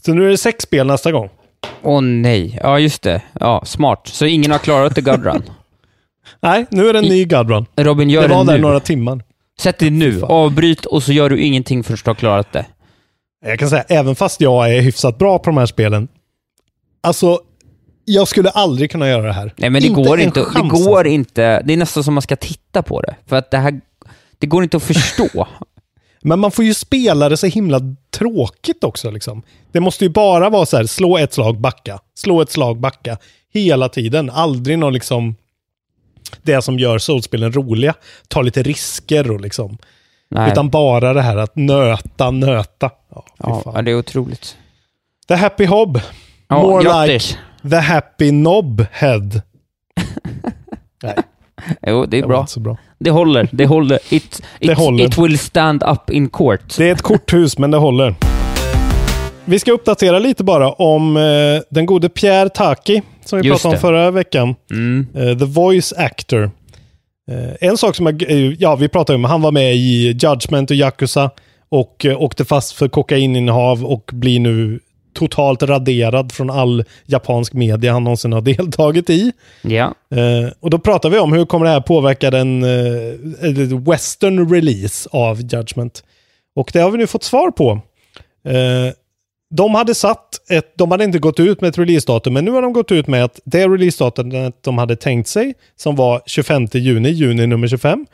Så nu är det sex spel nästa gång. Åh nej. Ja, just det. Ja, smart. Så ingen har klarat The God Run. Nej, nu är det en ny God Run. Robin, gör Det det, var där nu. några timmar. Sätt dig nu, avbryt och så gör du ingenting förrän du har klarat det. Jag kan säga, även fast jag är hyfsat bra på de här spelen. Alltså, jag skulle aldrig kunna göra det här. Nej, men det Inte går inte. Det chans, går alltså. inte. Det är nästan som man ska titta på det. För att det här, det går inte att förstå. Men man får ju spela det så himla tråkigt också. Liksom. Det måste ju bara vara så här, slå ett slag, backa. Slå ett slag, backa. Hela tiden. Aldrig någon liksom... Det som gör soulspelen roliga. Ta lite risker och liksom. Nej. Utan bara det här att nöta, nöta. Ja, ja, det är otroligt. The Happy Hob. Ja, More like the Happy Knob Head. Nej, Jo, det är det bra. bra. Det håller. Det håller. It, Det it, håller. it will stand up in court. Det är ett korthus, men det håller. Vi ska uppdatera lite bara om eh, den gode Pierre Taki, som vi Just pratade om det. förra veckan. Mm. Eh, the Voice Actor. Eh, en sak som jag, ja vi pratade om, han var med i Judgment och Yakuza och eh, åkte fast för kokaininnehav och blir nu totalt raderad från all japansk media han någonsin har deltagit i. Ja. Eh, och då pratar vi om hur kommer det här påverka den eh, western release av Judgment. Och det har vi nu fått svar på. Eh, de hade satt ett, de hade inte gått ut med ett releasedatum, men nu har de gått ut med att det releasedatumet de hade tänkt sig, som var 25 juni, juni nummer 25,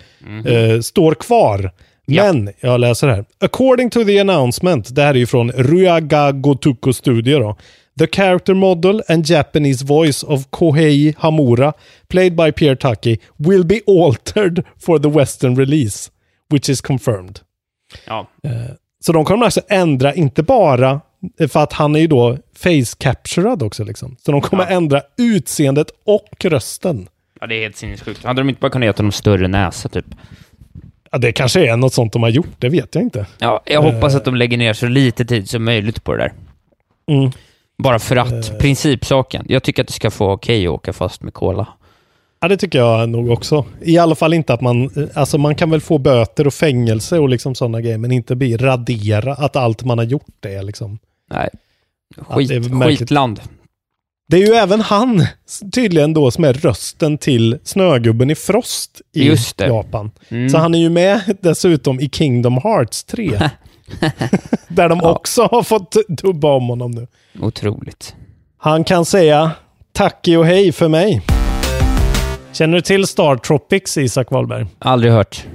eh, står kvar. Ja. Men, jag läser här. According to the announcement, det här är ju från Ryaga Gotoku Studio då. The character model and Japanese voice of Kohei Hamura, played by Pierre Taki, will be altered for the western release. which is confirmed. Ja. Eh, Så de kommer alltså ändra, inte bara för att han är ju då face capturad också liksom. Så de kommer ändra utseendet och rösten. ja, det är helt sinnessjukt. Hade de inte bara kunnat ge honom större näsa typ? Ja, det kanske är något sånt de har gjort, det vet jag inte. Ja, jag hoppas att de lägger ner så lite tid som möjligt på det där. Mm. Bara för att, principsaken. Jag tycker att det ska få vara okej att åka fast med cola. Ja, det tycker jag nog också. I alla fall inte att man, alltså man kan väl få böter och fängelse och liksom sådana grejer, men inte bli radera att allt man har gjort är liksom. Nej. Skit, skitland. Det är ju även han tydligen då som är rösten till Snögubben i Frost i. Japan. Mm. Så han är ju med dessutom i Kingdom Hearts 3. där de också har fått dubba om honom nu. Otroligt. Han kan säga tacki och hej för mig. Känner du till Star Tropics, Isak Wahlberg? Aldrig hört.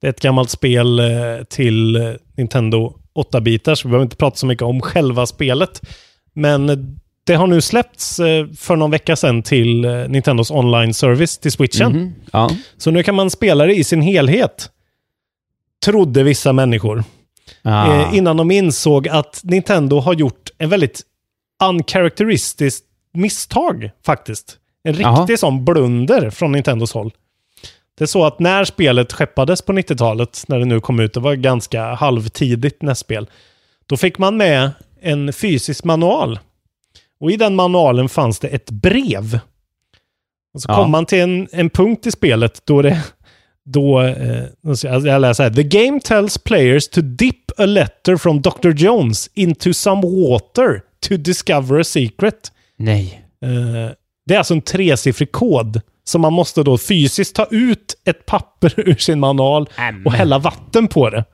Det är ett gammalt spel eh, till eh, Nintendo 8-bitar, så vi behöver inte prata så mycket om själva spelet. Men det har nu släppts eh, för någon vecka sedan till eh, Nintendos online-service till switchen. Mhm. Ja. Så nu kan man spela det i sin helhet. Trodde vissa människor. Ah. Eh, innan de insåg att Nintendo har gjort en väldigt uncharacteristiskt misstag faktiskt. En riktig Jaha. sån blunder från Nintendos håll. Det är så att när spelet skeppades på 90-talet, när det nu kom ut, det var ganska halvtidigt nästspel, då fick man med en fysisk manual. Och i den manualen fanns det ett brev. Och så Ja. kom man till en, en punkt i spelet då det då, eh, alltså jag läser här. The game tells players to dip a letter from Dr. Jones into some water to discover a secret. Nej. Eh, det är alltså en tresiffrig kod som man måste då fysiskt ta ut ett papper ur sin manual och hälla vatten på det.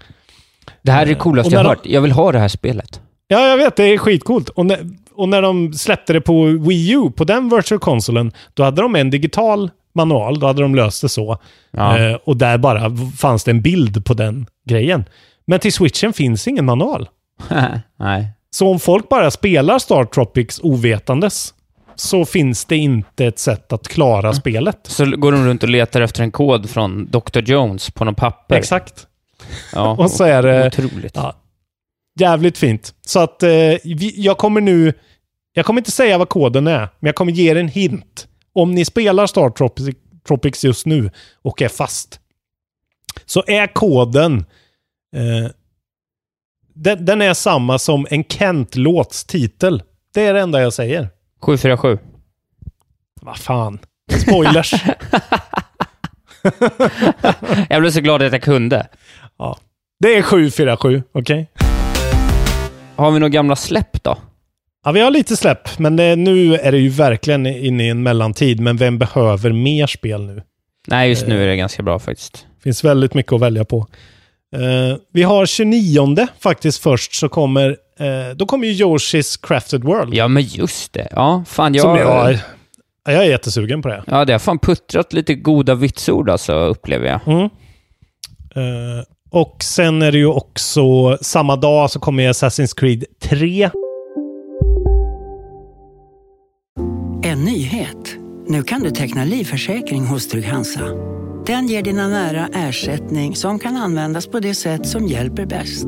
Det här är det coolaste Och jag har hört. Jag vill ha det här spelet. Ja, jag vet. Det är skitcoolt. Och när, och när de släppte det på Wii U, på den virtual consolen, då hade de en digital manual. Då hade de löst det så. Ja. Eh, och där bara fanns det en bild på den grejen. Men till switchen finns ingen manual. Nej. Så om folk bara spelar Star Tropics ovetandes så finns det inte ett sätt att klara spelet. Så går de runt och letar efter en kod från Dr. Jones på någon papper. Exakt. Ja, Och så är det- Otroligt. Ja, jävligt fint. Så att eh, vi, jag kommer nu... Jag kommer inte säga vad koden är, men jag kommer ge er en hint. Om ni spelar Star Tropics, Tropics just nu och är fast, så är koden... Eh, den, den är samma som en Kent-låts titel. Det är det enda jag säger. 747. Vad fan. Spoilers. Jag blev så glad att jag kunde. ja. Det är 747, okej? Har vi några gamla släpp då? Ja, vi har lite släpp, men det, nu är det ju verkligen inne i en mellantid. Men vem behöver mer spel nu? Nej, just nu är det ganska bra faktiskt. finns väldigt mycket att välja på. Eh, vi har 29 faktiskt först, så kommer, eh, då kommer ju Yoshi's Crafted World. Ja, men just det. Ja, fan jag... Som jag, ja, jag är jättesugen på det. Ja, det har fan puttrat lite goda vitsord alltså, upplever jag. Mm. Eh, och sen är det ju också samma dag så kommer Assassin's Creed 3. En nyhet. Nu kan du teckna livförsäkring hos Trygg-Hansa. Den ger dina nära ersättning som kan användas på det sätt som hjälper bäst.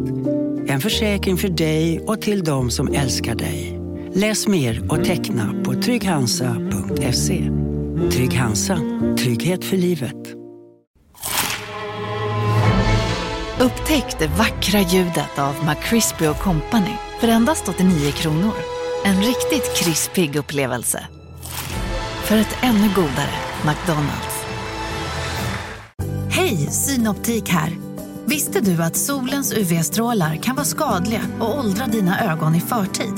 En försäkring för dig och till de som älskar dig. Läs mer och teckna på trygghansa.se. Trygg Hansa. Trygghet för livet. Upptäck det vackra ljudet av McCrispy Company för endast 89 kronor. En riktigt krispig upplevelse. För ett ännu godare McDonalds. Hej, Synoptik här. Visste du att solens UV-strålar kan vara skadliga och åldra dina ögon i förtid?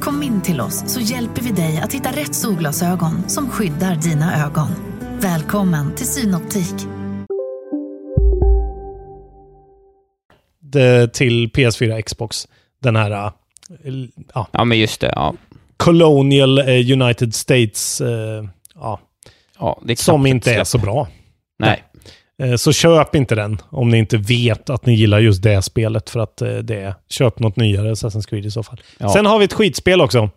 Kom in till oss så hjälper vi dig att hitta rätt solglasögon som skyddar dina ögon. Välkommen till Synoptik. Det, till PS4 Xbox. Den här, eh, ja, Ja, men just det. Ja. Colonial eh, United States, eh, ja, Ja, som inte är så bra. Nej. Eh, Så köp inte den om ni inte vet att ni gillar just det spelet. För att det är, köp något nyare Assassin's Creed i så fall. Ja. Sen har vi ett skitspel också.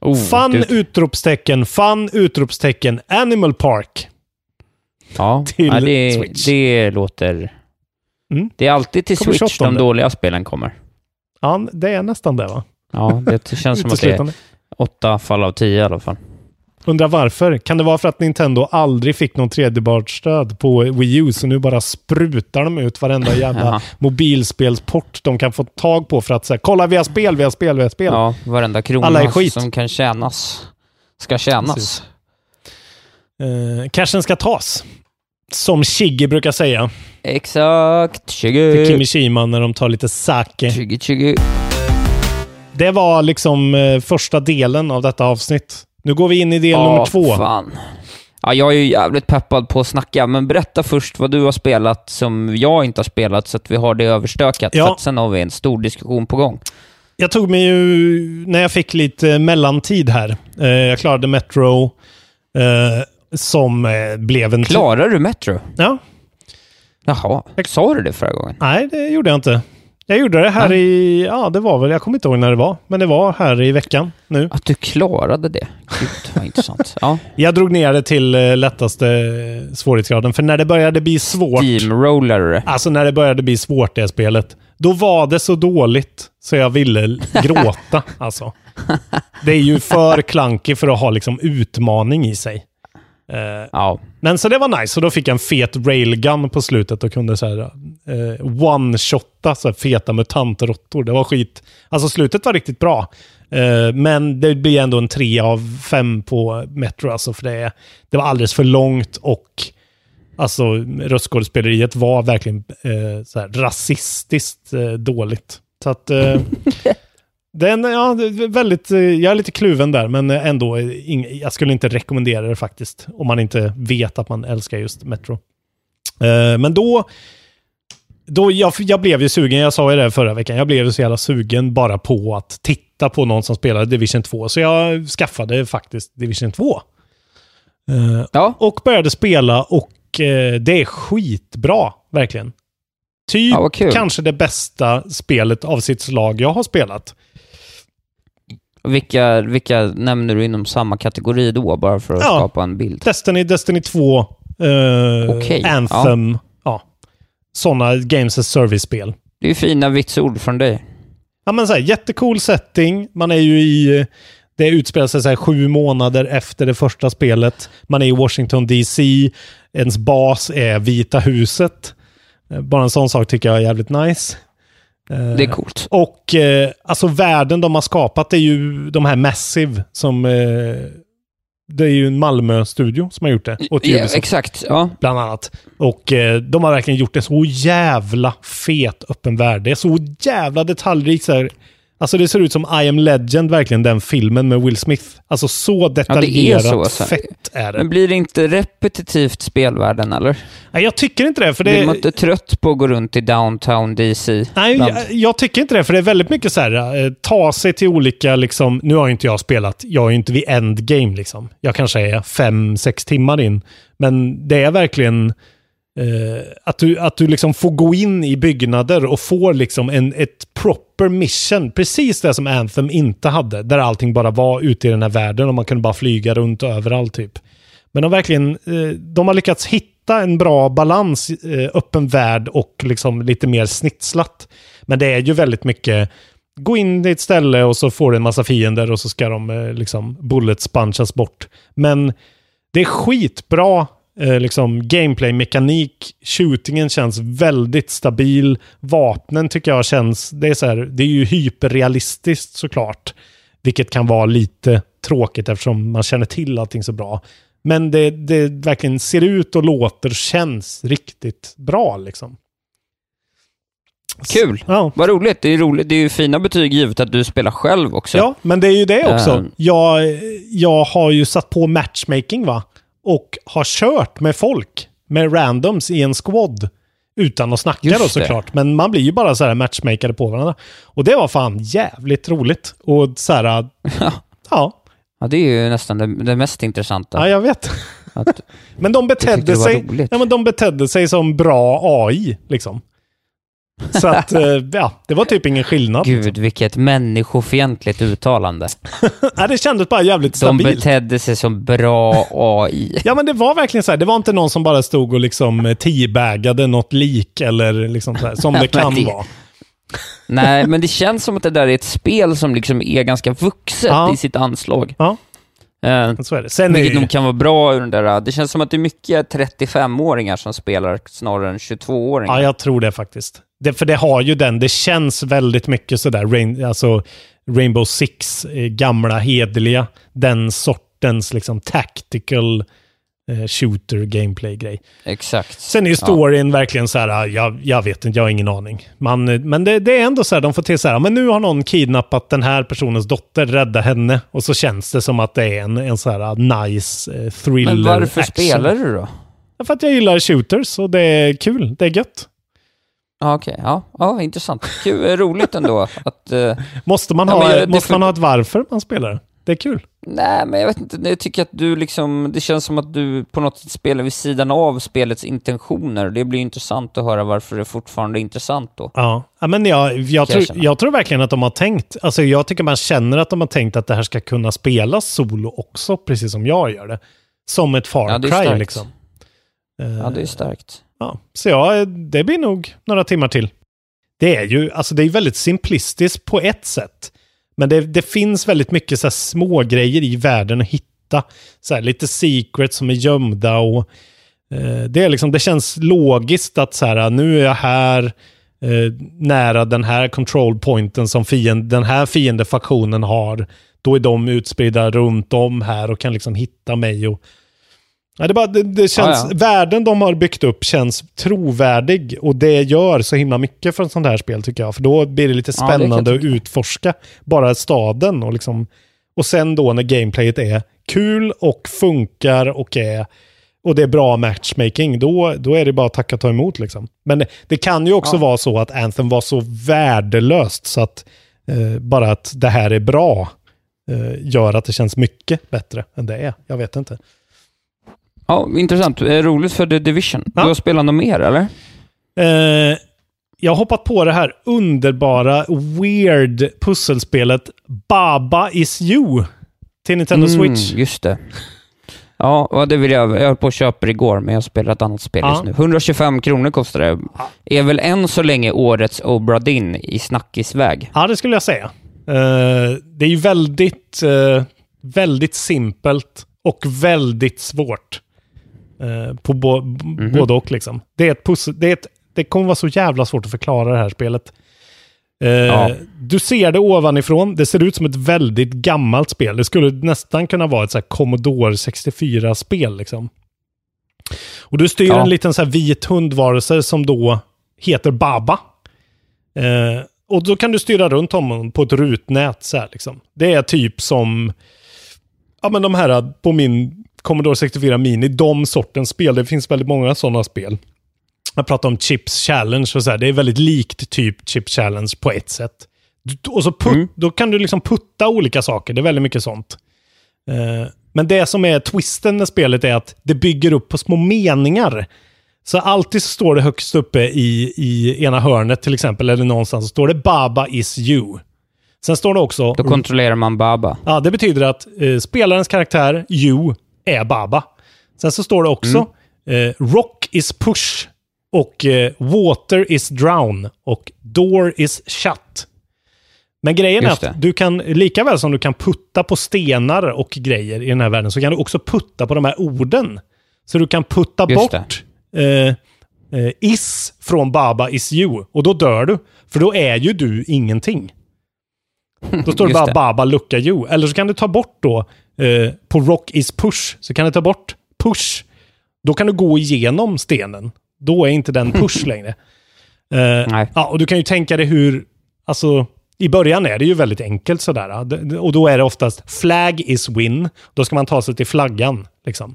Oh, fun du- utropstecken, fun utropstecken, Animal Park. Ja, till ja det, Switch. det låter Mm. Det är alltid till Kommer Switch 28. de dåliga spelen kommer. Ja, det är nästan det va? Ja, det känns som att det är. Åtta fall av tio i alla fall. Undrar varför? Kan det vara för att Nintendo aldrig fick någon tredjepartsstöd på Wii U, så nu bara sprutar de ut varenda jävla mobilspelsport de kan få tag på för att säga kolla vi har spel, vi har spel, vi har spel. Ja, varenda krona som kan tjänas ska tjänas. Precis. Eh, cashen ska tas. Som Shiggy brukar säga Exakt. till 20. Kimishima när de tar lite sake. 20, 20. Det var liksom eh, första delen av detta avsnitt. Nu går vi in i del Ja, nummer två. Fan. Ja, jag är ju jävligt peppad på att snacka, men berätta först vad du har spelat som jag inte har spelat, så att vi har det överstökat. Ja. För att sen har vi en stor diskussion på gång. Jag tog mig ju, när jag fick lite mellantid här, eh, jag klarade Metro, eh, som blev en... Klarar du Metro? Ja. Jaha, sa du det förra gången? Nej, det gjorde jag inte. Jag gjorde det här i, ja det var väl, jag kommer inte ihåg när det var, men det var här i veckan nu. Att du klarade det? Gud, vad intressant. Ja. Jag drog ner det till eh, lättaste svårighetsgraden, för när det började bli svårt, Steamroller. alltså när det började bli svårt det spelet, då var det så dåligt så jag ville gråta alltså. Det är ju för klankig för att ha liksom utmaning i sig. Eh, Ja. Men så det var nice, och då fick jag en fet railgun på slutet och kunde så här, eh, one-shotta så här feta mutantråttor. Det var skit. Alltså slutet var riktigt bra. Eh, men det blir ändå en tre av fem på Metro, alltså för det, det var alldeles för långt och alltså röstskådespeleriet var verkligen eh, så här, rasistiskt eh, dåligt. Så att eh, den, ja, väldigt, eh, jag är lite kluven där, men ändå, eh, ing- jag skulle inte rekommendera det faktiskt, om man inte vet att man älskar just Metro. Eh, men då, då jag, jag blev ju sugen, jag sa ju det förra veckan, jag blev ju så jävla sugen bara på att titta på någon som spelade Division 2, så jag skaffade faktiskt Division 2. Eh, Ja. Och började spela och eh, det är skitbra, verkligen. Typ Ja, kanske det bästa spelet av sitt slag jag har spelat. Vilka, vilka nämner du inom samma kategori då, bara för att Ja. skapa en bild? Destiny, Destiny 2, eh, Okej, Anthem, ja. Sådana Games as Service-spel. Det är fina vitsord från dig. Ja, men så här, jättecool setting. Man är ju i... Det utspelar sig så här sju månader efter det första spelet. Man är i Washington DC. Ens bas är Vita huset. Eh, Bara en sån sak tycker jag är jävligt nice. Eh, Det är coolt. Och eh, alltså världen de har skapat är ju de här Massive som... Eh, det är ju en Malmö-studio som har gjort det. åt Ja, Ubisoft exakt, ja. bland annat. Och eh, de har verkligen gjort en så jävla fet öppen värld. Det är så jävla detaljrikt. Så här. Alltså det ser ut som I am legend, verkligen den filmen med Will Smith. Alltså så detaljerat så, alltså. fett är det. Men blir det inte repetitivt spelvärlden, eller? Nej, jag tycker inte det, för det... Blir man inte trött på att gå runt i downtown DC? Nej, jag, jag tycker inte det, för det är väldigt mycket så här, eh, ta sig till olika, liksom, nu har ju inte jag spelat, jag är ju inte vid endgame liksom. Jag kanske är fem, sex timmar in, men det är verkligen eh, att du, att du liksom får gå in i byggnader och får liksom en, ett proper mission, precis det som Anthem inte hade, där allting bara var ute i den här världen och man kunde bara flyga runt överallt typ. Men de verkligen, eh, de har lyckats hitta en bra balans, eh, öppen värld och liksom lite mer snitslat. Men det är ju väldigt mycket, gå in i ett ställe och så får du en massa fiender och så ska de eh, liksom bullet spunchas bort. Men det är skitbra eh, liksom gameplay-mekanik. Shootingen känns väldigt stabil. Vapnen tycker jag känns, det är så här, det är ju hyperrealistiskt såklart. Vilket kan vara lite tråkigt eftersom man känner till allting så bra. Men det, det verkligen ser ut och låter och känns riktigt bra liksom. Kul! Ja. Vad roligt. Det är, roligt. det är ju fina betyg givet att du spelar själv också. Ja, men det är ju det också. Eh. Jag, jag har ju satt på matchmaking va? Och har kört med folk, med randoms i en squad. Utan att snacka Just då det. såklart. Men man blir ju bara så här matchmakade på varandra. Och det var fan jävligt roligt. Och så här, ja. Ja, det är ju nästan det, det mest intressanta. Ja, jag vet. Att, Men de betedde det sig, ja, men de betedde sig som bra AI liksom. Så att, eh, ja, det var typ ingen skillnad. Gud, vilket människofientligt uttalande. Nej, det kändes bara jävligt De stabilt. betedde sig som bra AI. Ja, men det var verkligen så här. Det var inte någon som bara stod och liksom eh, teabagade något lik eller liksom så här, som det kan vara. Nej, men det känns som att det där är ett spel som liksom är ganska vuxet Ja. i sitt anslag. Ja. Eh, Så är det. Sen är vilket ju- nog kan vara bra ur den där... Det känns som att det är mycket 35-åringar som spelar snarare än 22-åringar. Ja, jag tror det faktiskt. Det, för det har ju den, det känns väldigt mycket sådär, Rain, alltså Rainbow Six, eh, gamla hederliga, den sortens liksom tactical eh, shooter gameplay-grej. Exakt. Sen är ju storyn verkligen så här, ah, jag, jag vet inte, jag har ingen aning. Man, eh, men det, det är ändå så här, de får till så här, men nu har någon kidnappat den här personens dotter, rädda henne. Och så känns det som att det är en, en så här ah, nice eh, thriller Men varför action. spelar du då? För att jag gillar shooters och det är kul, det är gött. Ja, okej. Ja, ja, intressant. Kul, eh, roligt ändå att... eh, Måste man Ja, ha, jag- det måste man ha ett varför man spelar det? Är kul. Nej, men jag vet inte. Jag tycker att du liksom... Det känns som att du på något sätt spelar vid sidan av spelets intentioner. Det blir intressant att höra varför det fortfarande är intressant då. Ja, ja men jag, jag, jag tror, känna. jag tror verkligen att de har tänkt, alltså jag tycker man känner att de har tänkt att det här ska kunna spelas solo också, precis som jag gör det. Som ett Far Ja, Cry liksom. Eh, Ja, det är starkt. Ja, så ja, det blir nog några timmar till. Det är ju, alltså det är väldigt simplistiskt på ett sätt. Men det, det finns väldigt mycket så här små grejer i världen att hitta. Så här, lite secrets som är gömda och eh, det, är liksom, det känns logiskt att så här, nu är jag här eh, nära den här control pointen som fiend, den här fiendefaktionen har. Då är de utspridda runt om här och kan liksom hitta mig. Och, Ja, det, bara, det, det känns, Ja, ja. Världen de har byggt upp känns trovärdig och det gör så himla mycket för ett sånt här spel tycker jag. För då blir det lite Ja, det spännande att utforska bara staden och liksom och sen då när gameplayet är kul och funkar och är och det är bra matchmaking, då, då är det bara att tacka och ta emot liksom. Men det, det kan ju också Ja. vara så att Anthem var så värdelöst så att eh, bara att det här är bra eh, gör att det känns mycket bättre än det är. Jag vet inte. Ja, intressant. Eh, Roligt för The Division. Du har spelat något mer, eller? Eh, jag har hoppat på det här underbara, weird pusselspelet Baba is you till Nintendo Switch. Mm, just det. Ja, det vill jag. Jag höll på att köpa igår, men jag spelar ett annat spel Ja. just nu. 125 kronor kostar det. Är väl än så länge årets Obra Dinn i snackisväg. Ja, det skulle jag säga. Eh, det är ju väldigt, eh, väldigt simpelt och väldigt svårt. Eh, på bo- Mhm. både och liksom. Det, är ett pussel, det, är ett, det kommer vara så jävla svårt att förklara det här spelet. Eh, Ja. Du ser det ovanifrån. Det ser ut som ett väldigt gammalt spel. Det skulle nästan kunna vara ett så Commodore 64-spel. Liksom. Och du styr Ja. en liten så här vit hundvarelse som då heter Baba. Eh, och då kan du styra runt honom på ett rutnät. Så här, liksom. Det är typ som ja, men de här på min Commodore 64 Mini, de sortens spel. Det finns väldigt många sådana spel. Jag pratar om Chips Challenge och så här. Det är väldigt likt typ Chips Challenge på ett sätt. Och så put, då kan du liksom putta olika saker. Det är väldigt mycket sånt. Eh, men det som är twisten med spelet är att det bygger upp på små meningar. Så alltid så står det högst uppe i, i ena hörnet till exempel, eller någonstans, så står det Baba is you. Sen står det också... Då kontrollerar man Baba. Ja, det betyder att eh, spelarens karaktär, you, är Baba. Sen så står det också eh, Rock is push och eh, Water is drown och Door is shut. Men grejen Just är att du kan, lika väl som du kan putta på stenar och grejer i den här världen, så kan du också putta på de här orden. Så du kan putta Just bort eh, eh, is från Baba is you. Och då dör du. För då är ju du ingenting. Då står det bara det. Baba lucka you. Eller så kan du ta bort då, eh, på Rock is push, så kan du ta bort push. Då kan du gå igenom stenen. Då är inte den push längre. Eh, Nej. ja, och du kan ju tänka dig hur, alltså, i början är det ju väldigt enkelt sådär. Och då är det oftast flag is win. Då ska man ta sig till flaggan. Liksom.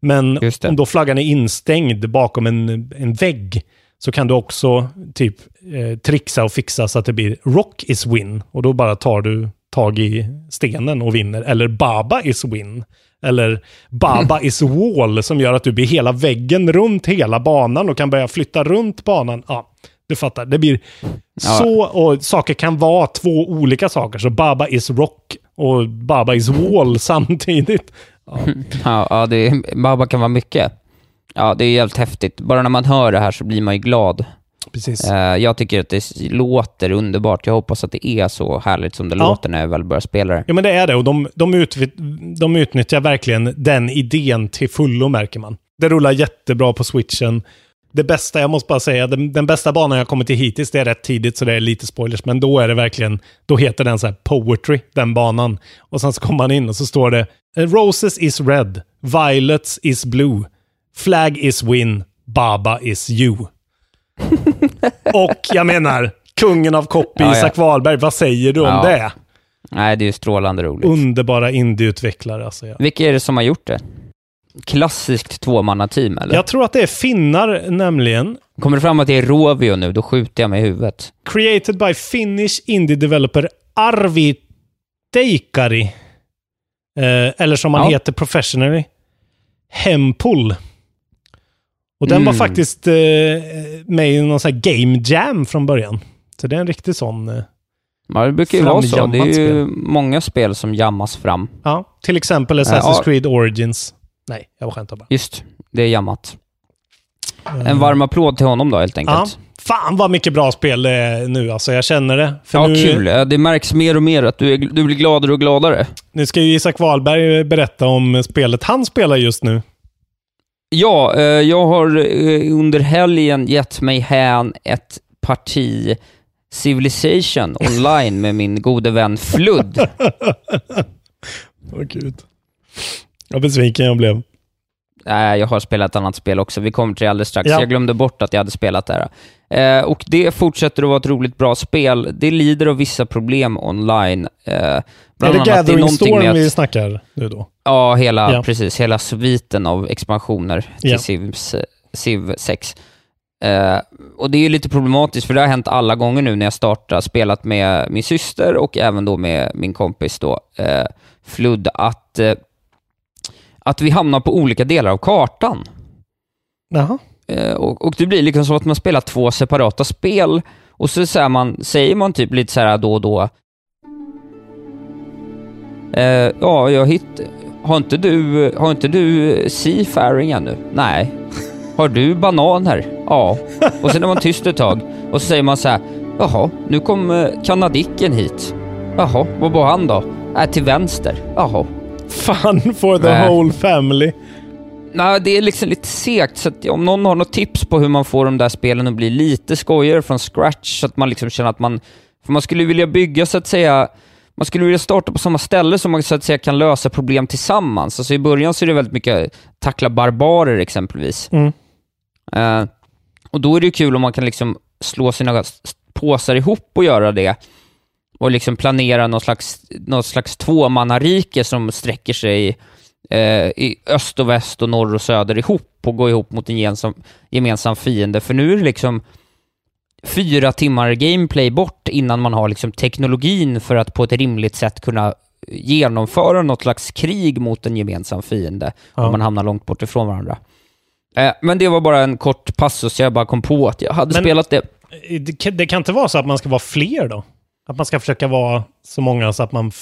Men om då flaggan är instängd bakom en, en vägg så kan du också typ eh, trixa och fixa så att det blir rock is win. Och då bara tar du tag i stenen och vinner. Eller baba is win. Eller baba is wall som gör att du blir hela väggen runt hela banan och kan börja flytta runt banan. Ja, Du fattar, det blir Ja. så, och saker kan vara två olika saker. Så Baba is rock och Baba is wall samtidigt. Ja, ja det, Baba kan vara mycket. Ja, det är jävligt häftigt. Bara när man hör det här så blir man ju glad. Precis. Eh, jag tycker att det låter underbart. Jag hoppas att det är så härligt som det Ja. låter när jag väl börjar spela det. Ja, men det är det. Och de, de, utvi- de utnyttjar verkligen den idén till fullo, märker man. Det rullar jättebra på switchen. Det bästa, jag måste bara säga, den, den bästa banan jag kommit till hittills, det är rätt tidigt så det är lite spoilers, men då är det verkligen, då heter den så här Poetry, den banan. Och sen så kommer man in och så står det Roses is red, Violets is blue, Flag is win, Baba is you. och jag menar, kungen av copy, Ja, ja. Isak Wahlberg, vad säger du om Ja. det? Nej, det är ju strålande roligt. Underbara indieutvecklare alltså. Ja. Vilka är det som har gjort det? Klassiskt tvåmannateam, eller? Jag tror att det är finnar nämligen. Kommer det fram att det är Rovio nu, då skjuter jag mig i huvudet. Created by Finnish indie developer Arvi Teikari. Eh, eller som han Ja. heter professionally. Hempul. Och den var Mm. faktiskt eh, med i någon sån här game jam från början. Så det är en riktig sån. Eh, Ja, det brukar ju vara så. Det är ju spel. många spel som jammas fram. ja, till exempel Assassin's ja. Creed Origins. Nej, jag var skämtar bara. Just, det är jammat. En varm applåd till honom då, helt Ja, enkelt. fan vad mycket bra spel det är nu alltså. Jag känner det. För Ja, nu, kul. Ja, Det märks mer och mer att du, är, du blir gladare och gladare. Nu ska ju Isak Wahlberg berätta om spelet han spelar just nu. Ja, eh, jag har eh, under helgen gett mig hän ett parti Civilization online med min gode vän Flood. Åh gud. Vad besviken jag blev. Nej, jag har spelat ett annat spel också. Vi kommer till det alldeles strax. Ja. Jag glömde bort att jag hade spelat det här. Eh, och det fortsätter att vara ett roligt bra spel. Det lider av vissa problem online. Eh, Är det Gathering någonting Storm att- vi snackar nu då? Ja, hela, Ja. precis. Hela sviten av expansioner till Ja. Civs, Civ 6. Eh, och det är lite problematiskt, för det har hänt alla gånger nu när jag startar, spelat med min syster och även då med min kompis då, eh, Flood, att, eh, att vi hamnar på olika delar av kartan. Jaha. Eh, och, och det blir liksom som att man spelar två separata spel och så säger man, säger man typ lite så här då och då eh, Ja, jag hitt... Har inte du, har inte du Seafaring ännu? Nej. Har du bananer? Ja. Och sen är man tyst ett tag och så säger man så här, jaha, nu kom eh, kanadicken hit. Jaha, var han då? Äh, till vänster. Jaha. Fun for the Nej. whole family. Nej, det är liksom lite segt, så om någon har något tips på hur man får de där spelen att bli lite skojigare från scratch, så att man liksom känner att man... För man skulle vilja bygga, så att säga... Man skulle vilja starta på samma ställe så man så att säga kan lösa problem tillsammans. Alltså i början så är det väldigt mycket tackla barbarer exempelvis. Mm. Eh, och då är det ju kul om man kan liksom slå sina påsar ihop och göra det. Och liksom planera någon slags, någon slags tvåmannarike som sträcker sig i öst och väst och norr och söder ihop och gå ihop mot en gemensam, gemensam fiende. För nu är det liksom fyra timmar gameplay bort innan man har liksom teknologin för att på ett rimligt sätt kunna genomföra något slags krig mot en gemensam fiende Ja. om man hamnar långt bort ifrån varandra. Eh, men det var bara en kort passus, jag bara kom på att jag hade Men- spelat det. Det kan, det kan inte vara så att man ska vara fler då? Att man ska försöka vara så många så att man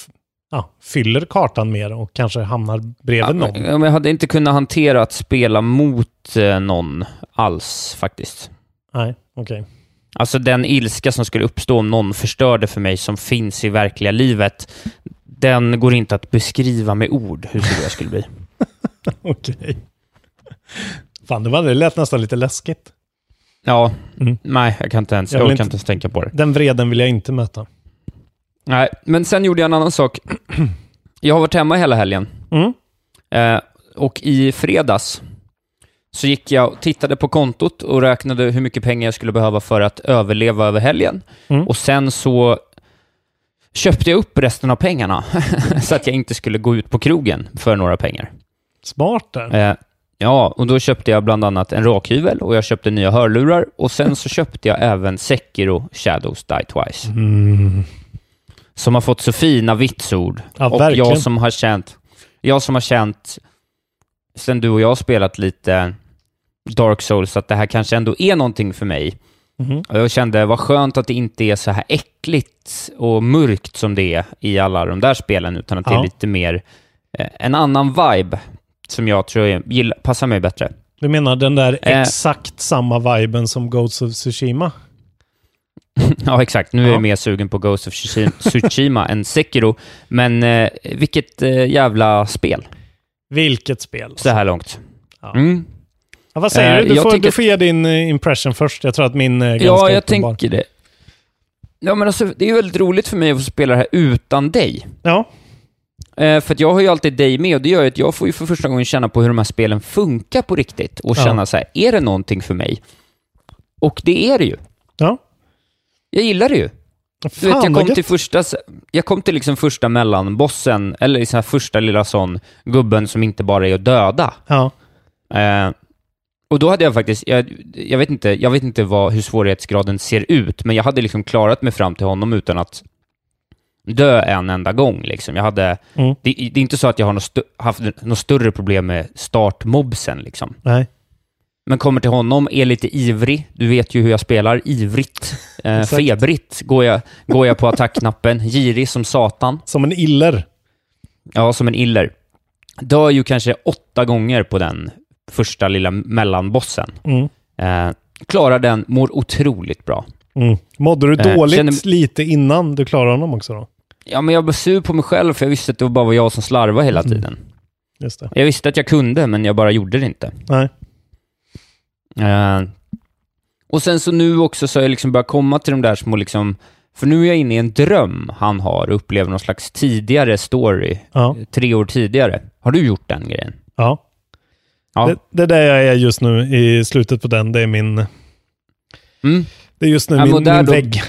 ja, fyller kartan mer och kanske hamnar bredvid någon. Ja, men jag hade inte kunnat hantera att spela mot eh, någon alls faktiskt. Nej, okej. Alltså den ilska som skulle uppstå om någon förstörde för mig som finns i verkliga livet, den går inte att beskriva med ord hur stor jag skulle bli. Okej. Fan, det, var, det lät nästan lite läskigt. Ja, Mm. nej, jag kan inte ens, Jag jag inte- inte ens tänka på det. Den vreden vill jag inte möta. Nej, men sen gjorde jag en annan sak. Jag har varit hemma hela helgen. Mm. Eh, och i fredags så gick jag och tittade på kontot och räknade hur mycket pengar jag skulle behöva för att överleva över helgen. Mm. Och sen så köpte jag upp resten av pengarna så att jag inte skulle gå ut på krogen för några pengar. Smart där. Eh, ja, och då köpte jag bland annat en rakhyvel och jag köpte nya hörlurar och sen så köpte jag även Sekiro Shadows Die Twice. Mm. Som har fått så fina vitsord. Ja, och verkligen. jag som har känt, jag som har känt, sen du och jag har spelat lite Dark Souls, att det här kanske ändå är någonting för mig. Mhm. Och jag kände, vad skönt att det inte är så här äckligt och mörkt som det är i alla de där spelen, utan att det Ja. är lite mer eh, en annan vibe som jag tror är, gillar, passar mig bättre. Du menar den där Eh. exakt samma viben som Ghosts of Tsushima? ja, exakt. Nu är Ja. jag mer sugen på Ghost of Tsushima, än Sekiro, men eh, vilket eh, jävla spel Vilket spel? så här långt. Ja. Mm. Ja, vad säger Eh, du? Du får, tycker- du får ge din eh, impression först. Jag tror att min är ganska Ja, jag uppenbar. tänker det. Ja, men alltså, det är väldigt roligt för mig att få spela det här utan dig. Ja. Eh, för jag har ju alltid dig med och det gör ju att jag får ju för första gången känna på hur de här spelen funkar på riktigt och Ja. känna så här, är det någonting för mig? Och det är det ju. Ja. Jag gillar det ju. Du vet, jag kom till första, jag kom till liksom första mellanbossen, eller här första lilla sån gubben som inte bara är att döda. Ja. Eh, och då hade jag faktiskt, jag, jag vet inte, jag vet inte vad, hur svårighetsgraden ser ut, men jag hade liksom klarat mig fram till honom utan att dö en enda gång. Liksom. Jag hade, Mm. det, det är inte så att jag har något haft något större problem med startmobsen. Liksom. Nej. Men kommer till honom, är lite ivrig. Du vet ju hur jag spelar. Ivrigt. Eh, febrigt går jag, går jag på attackknappen. Girig som satan. Som en iller. Ja, som en iller. Dör ju kanske åtta gånger på den första lilla mellanbossen. Mm. Eh, klarar den, mår otroligt bra. Mm. Mådde du Eh, dåligt känner- lite innan du klarade honom också då? Ja, men jag var sur på mig själv för jag visste att det bara var jag som slarvade hela Mm. tiden. Just det. Jag visste att jag kunde, men jag bara gjorde det inte. Nej. Eh, och sen så nu också så har jag liksom börjat komma till de där små liksom, för nu är jag inne i en dröm han har och upplever någon slags tidigare story, Ja. tre år tidigare. Har du gjort den grejen? Ja. Ja. Det, det där jag är just nu i slutet på den, det är min... Mm. Det är just nu Ja, min, min då- vägg.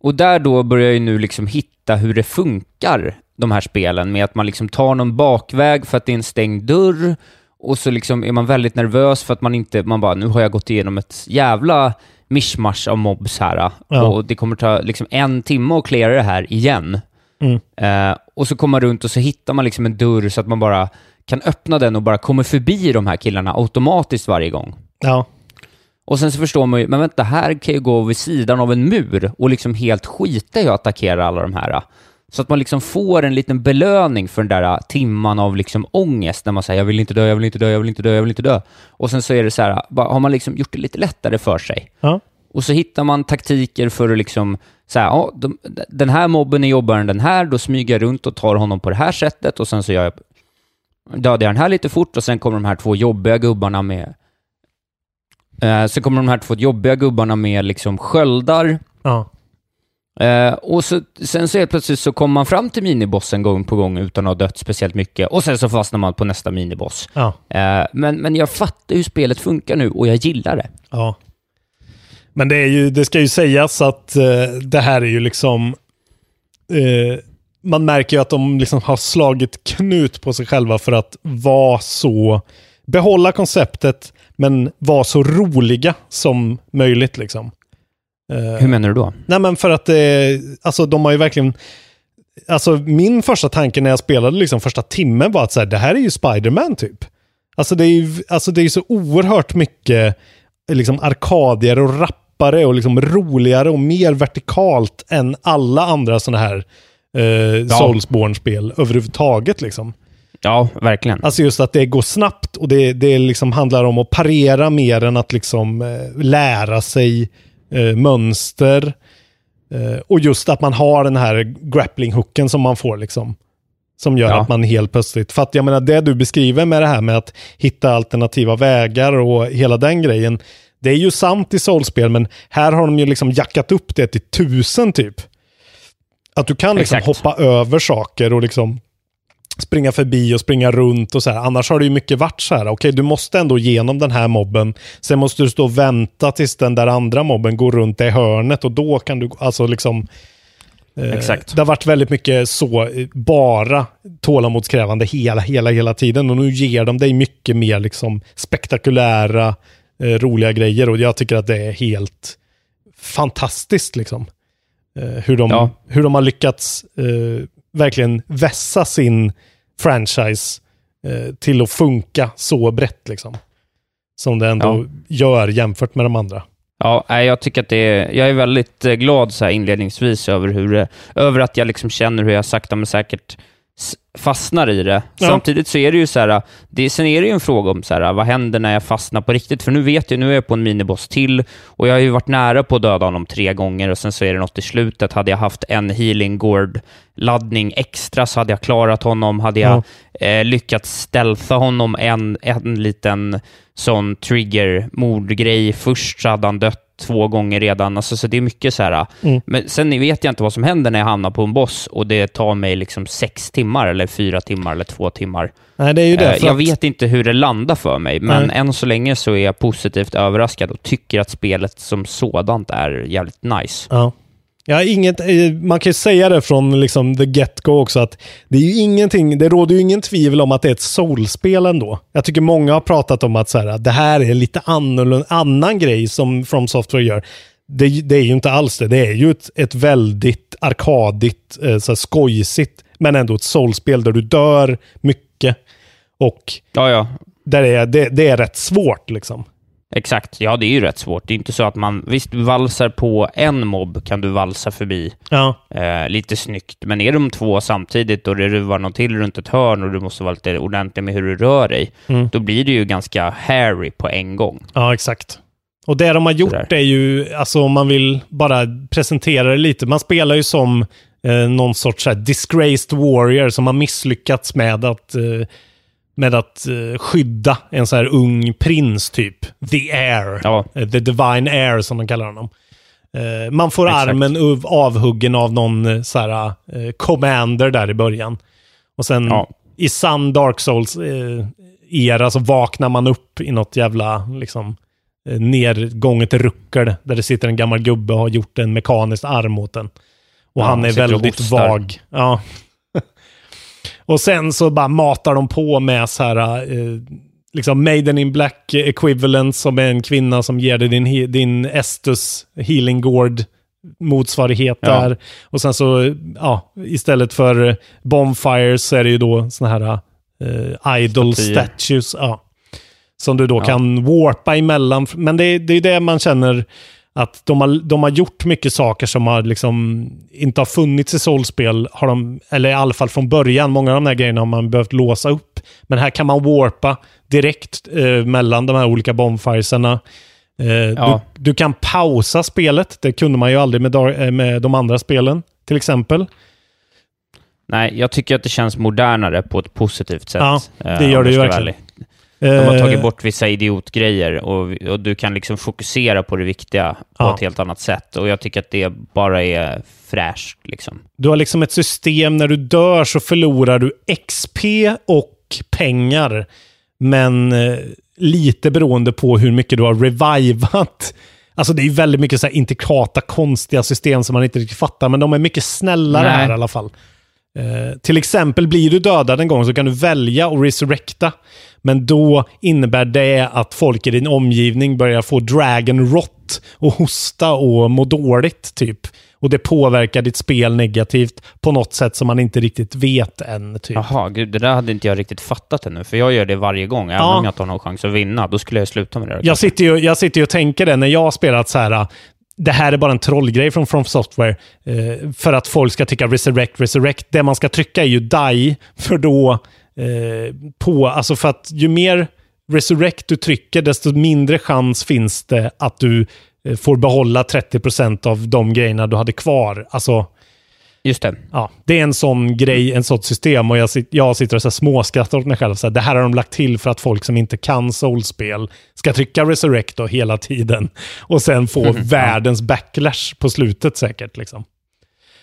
Och där då börjar jag ju nu liksom hitta hur det funkar, de här spelen, med att man liksom tar någon bakväg för att det är en stängd dörr, och så liksom är man väldigt nervös för att man inte, man bara, nu har jag gått igenom ett jävla mischmasch av mobs här, Ja. och det kommer ta liksom en timme att klara det här igen. Mm. Eh, och så kommer man runt och så hittar man liksom en dörr så att man bara kan öppna den och bara kommer förbi de här killarna automatiskt varje gång. Ja. Och sen så förstår man ju, men vänta, här kan jag gå vid sidan av en mur och liksom helt skita i att attackera alla de här. Så att man liksom får en liten belöning för den där timman av liksom ångest när man säger jag vill inte dö, jag vill inte dö, jag vill inte dö, jag vill inte dö. Och sen så är det så här, bara, har man liksom gjort det lite lättare för sig. Ja. Och så hittar man taktiker för att liksom, så här, ja, de, den här mobben är jobbigare än den här, då smyger jag runt och tar honom på det här sättet och sen så gör jag, dödar jag den här lite fort och sen kommer de här två jobbiga gubbarna med, eh, sen kommer de här två jobbiga gubbarna med liksom sköldar, Ja. Eh, och så, sen så helt plötsligt så kommer man fram till minibossen gång på gång utan att ha dött speciellt mycket. Och sen så fastnar man på nästa miniboss. Ja. Eh, men, men jag fattar hur spelet funkar nu och jag gillar det. Ja. Men det, är ju, det ska ju sägas att eh, det här är ju liksom... Man märker ju att de liksom har slagit knut på sig själva för att vara så... Behålla konceptet, men vara så roliga som möjligt. Liksom. Eh, Hur menar du då? Nej, men för att eh, alltså, de har ju verkligen... Alltså min första tanke när jag spelade liksom första timmen var att så här, det här är ju Spider-Man typ. Alltså det är ju alltså, det är så oerhört mycket liksom arkadigare och rappare och liksom roligare och mer vertikalt än alla andra sådana här eh, Soulsborne-spel överhuvudtaget. Liksom. Ja, verkligen. Alltså just att det går snabbt och det, det liksom handlar om att parera mer än att liksom eh, lära sig eh, mönster. Eh, och just att man har den här grappling-hooken som man får liksom. Som gör Ja. att man helt plötsligt, för att jag menar det du beskriver med det här med att hitta alternativa vägar och hela den grejen. Det är ju sant i soulspel men här har de ju liksom jackat upp det till tusen typ. Att du kan liksom Exakt. hoppa över saker och liksom springa förbi och springa runt och så här. Annars har det ju mycket varit så här, okej du måste ändå igenom den här mobben. Sen måste du stå och vänta tills den där andra mobben går runt det hörnet och då kan du, alltså liksom. eh, Exakt. Det har varit väldigt mycket så, eh, bara tålamodskrävande hela, hela, hela tiden. Och nu ger de dig mycket mer liksom spektakulära, eh, roliga grejer. Och jag tycker att det är helt fantastiskt liksom. Eh, hur, de, Ja. hur de har lyckats eh, verkligen vässa sin franchise eh, till att funka så brett liksom. Som det ändå Ja. gör jämfört med de andra. Ja, jag tycker att det är, jag är väldigt eh, glad så inledningsvis över, hur, det- över att jag liksom känner hur jag sakta men säkert fastnar i det. Ja. Samtidigt så är det ju så här, det, sen är det ju en fråga om så här, vad händer när jag fastnar på riktigt? För nu vet jag, nu är jag på en miniboss till och jag har ju varit nära på att döda honom tre gånger och sen så är det något i slutet. Hade jag haft en healing gourd laddning extra så hade jag klarat honom. Hade jag eh, lyckats stealtha honom en, en liten sån trigger-mordgrej först så hade han dött två gånger redan. Alltså, så det är mycket så här. Mm. Men sen vet jag inte vad som händer när jag hamnar på en boss och det tar mig liksom sex timmar, eller fyra timmar, eller två timmar. Nej, det är ju det. Eh, jag att- vet inte hur det landar för mig, men Nej. än så länge så är jag positivt överraskad och tycker att spelet som sådant är jävligt nice. Ja. Ja, inget, eh, man kan ju säga det från liksom the get-go också att det är ju ingenting, det råder ju ingen tvivel om att det är ett soulspel ändå. Jag tycker många har pratat om att så här, det här är lite annorlunda, annan grej som From Software gör. Det, det är ju inte alls det. Det är ju ett, ett väldigt arkadigt, eh, så här skojsigt, men ändå ett soulspel där du dör mycket. Och Ja, ja. där är, det, det är rätt svårt liksom. Exakt, ja det är ju rätt svårt. Det är inte så att man, visst valsar på en mobb kan du valsa förbi Ja. eh, lite snyggt, men är de två samtidigt och det ruvar någon till runt ett hörn och du måste vara lite ordentlig med hur du rör dig, Mm. då blir det ju ganska hairy på en gång. Ja, exakt. Och det de har gjort Sådär. är ju, alltså om man vill bara presentera det lite, man spelar ju som eh, någon sorts så här, disgraced warrior som har misslyckats med att, eh, med att eh, skydda en så här ung prins typ. The Heir. Ja. Eh, The Divine Heir som de kallar honom. Eh, man får Exakt. armen avhuggen av någon så här, commander där i början. Och sen Ja. i sann Dark Souls eh, era så vaknar man upp i något jävla liksom nergånget ruckel där det sitter en gammal gubbe och har gjort en mekanisk arm åt den. Och Ja, han är och väldigt vag. Ja. Och sen så bara matar de på med så här, eh, liksom Maiden in Black equivalent som är en kvinna som ger dig din, din Estus healing gourd motsvarighet Ja. där. Och sen så, ja, istället för bonfires så är det ju då såna här eh, idol Statyer. statues. Ja. Som du då Ja. kan warpa emellan. Men det, det är det man känner att de har, de har gjort mycket saker som har liksom inte har funnits i soulspel. Har de, eller i alla fall från början. Många av de här grejerna har man behövt låsa upp. Men här kan man warpa direkt eh, mellan de här olika bonfiresarna. Eh, Ja. du, du kan pausa spelet. Det kunde man ju aldrig med, eh, med de andra spelen. Till exempel. Nej, jag tycker att det känns modernare på ett positivt sätt. Ja, eh, det gör det jag ju verkligen. ärlig. De har Eh, tagit bort vissa idiotgrejer och, och du kan liksom fokusera på det viktiga på Ja. ett helt annat sätt. Och jag tycker att det bara är fräscht. Liksom. Du har liksom ett system, när du dör så förlorar du XP och pengar. Men eh, lite beroende på hur mycket du har revivat. Alltså det är väldigt mycket så intrikata, konstiga system som man inte riktigt fattar, men de är mycket snällare Nej. här i alla fall. Eh, till exempel, blir du dödad en gång så kan du välja att resurrecta. Men då innebär det att folk i din omgivning börjar få dragon rot och hosta och må dåligt, typ. Och det påverkar ditt spel negativt på något sätt som man inte riktigt vet än. Typ. Jaha, gud, det där hade inte jag riktigt fattat ännu. För jag gör det varje gång, även Ja. om jag inte har någon chans att vinna. Då skulle jag sluta med det. Jag sitter, ju, jag sitter ju och tänker det när jag har spelat så här. Det här är bara en trollgrej från From Software. Eh, för att folk ska tycka resurrect, resurrect. Det man ska trycka är ju die. För då, eh, på, alltså för att ju mer resurrect du trycker, desto mindre chans finns det att du eh, får behålla 30% av de grejerna du hade kvar. Alltså, Just det. Ja, det är en sån grej, en sånt system och jag, jag sitter och så småskrattar åt mig själv. Så här, det här har de lagt till för att folk som inte kan soulspel ska trycka resurrect hela tiden och sen få Mhm, världens backlash på slutet säkert. Liksom.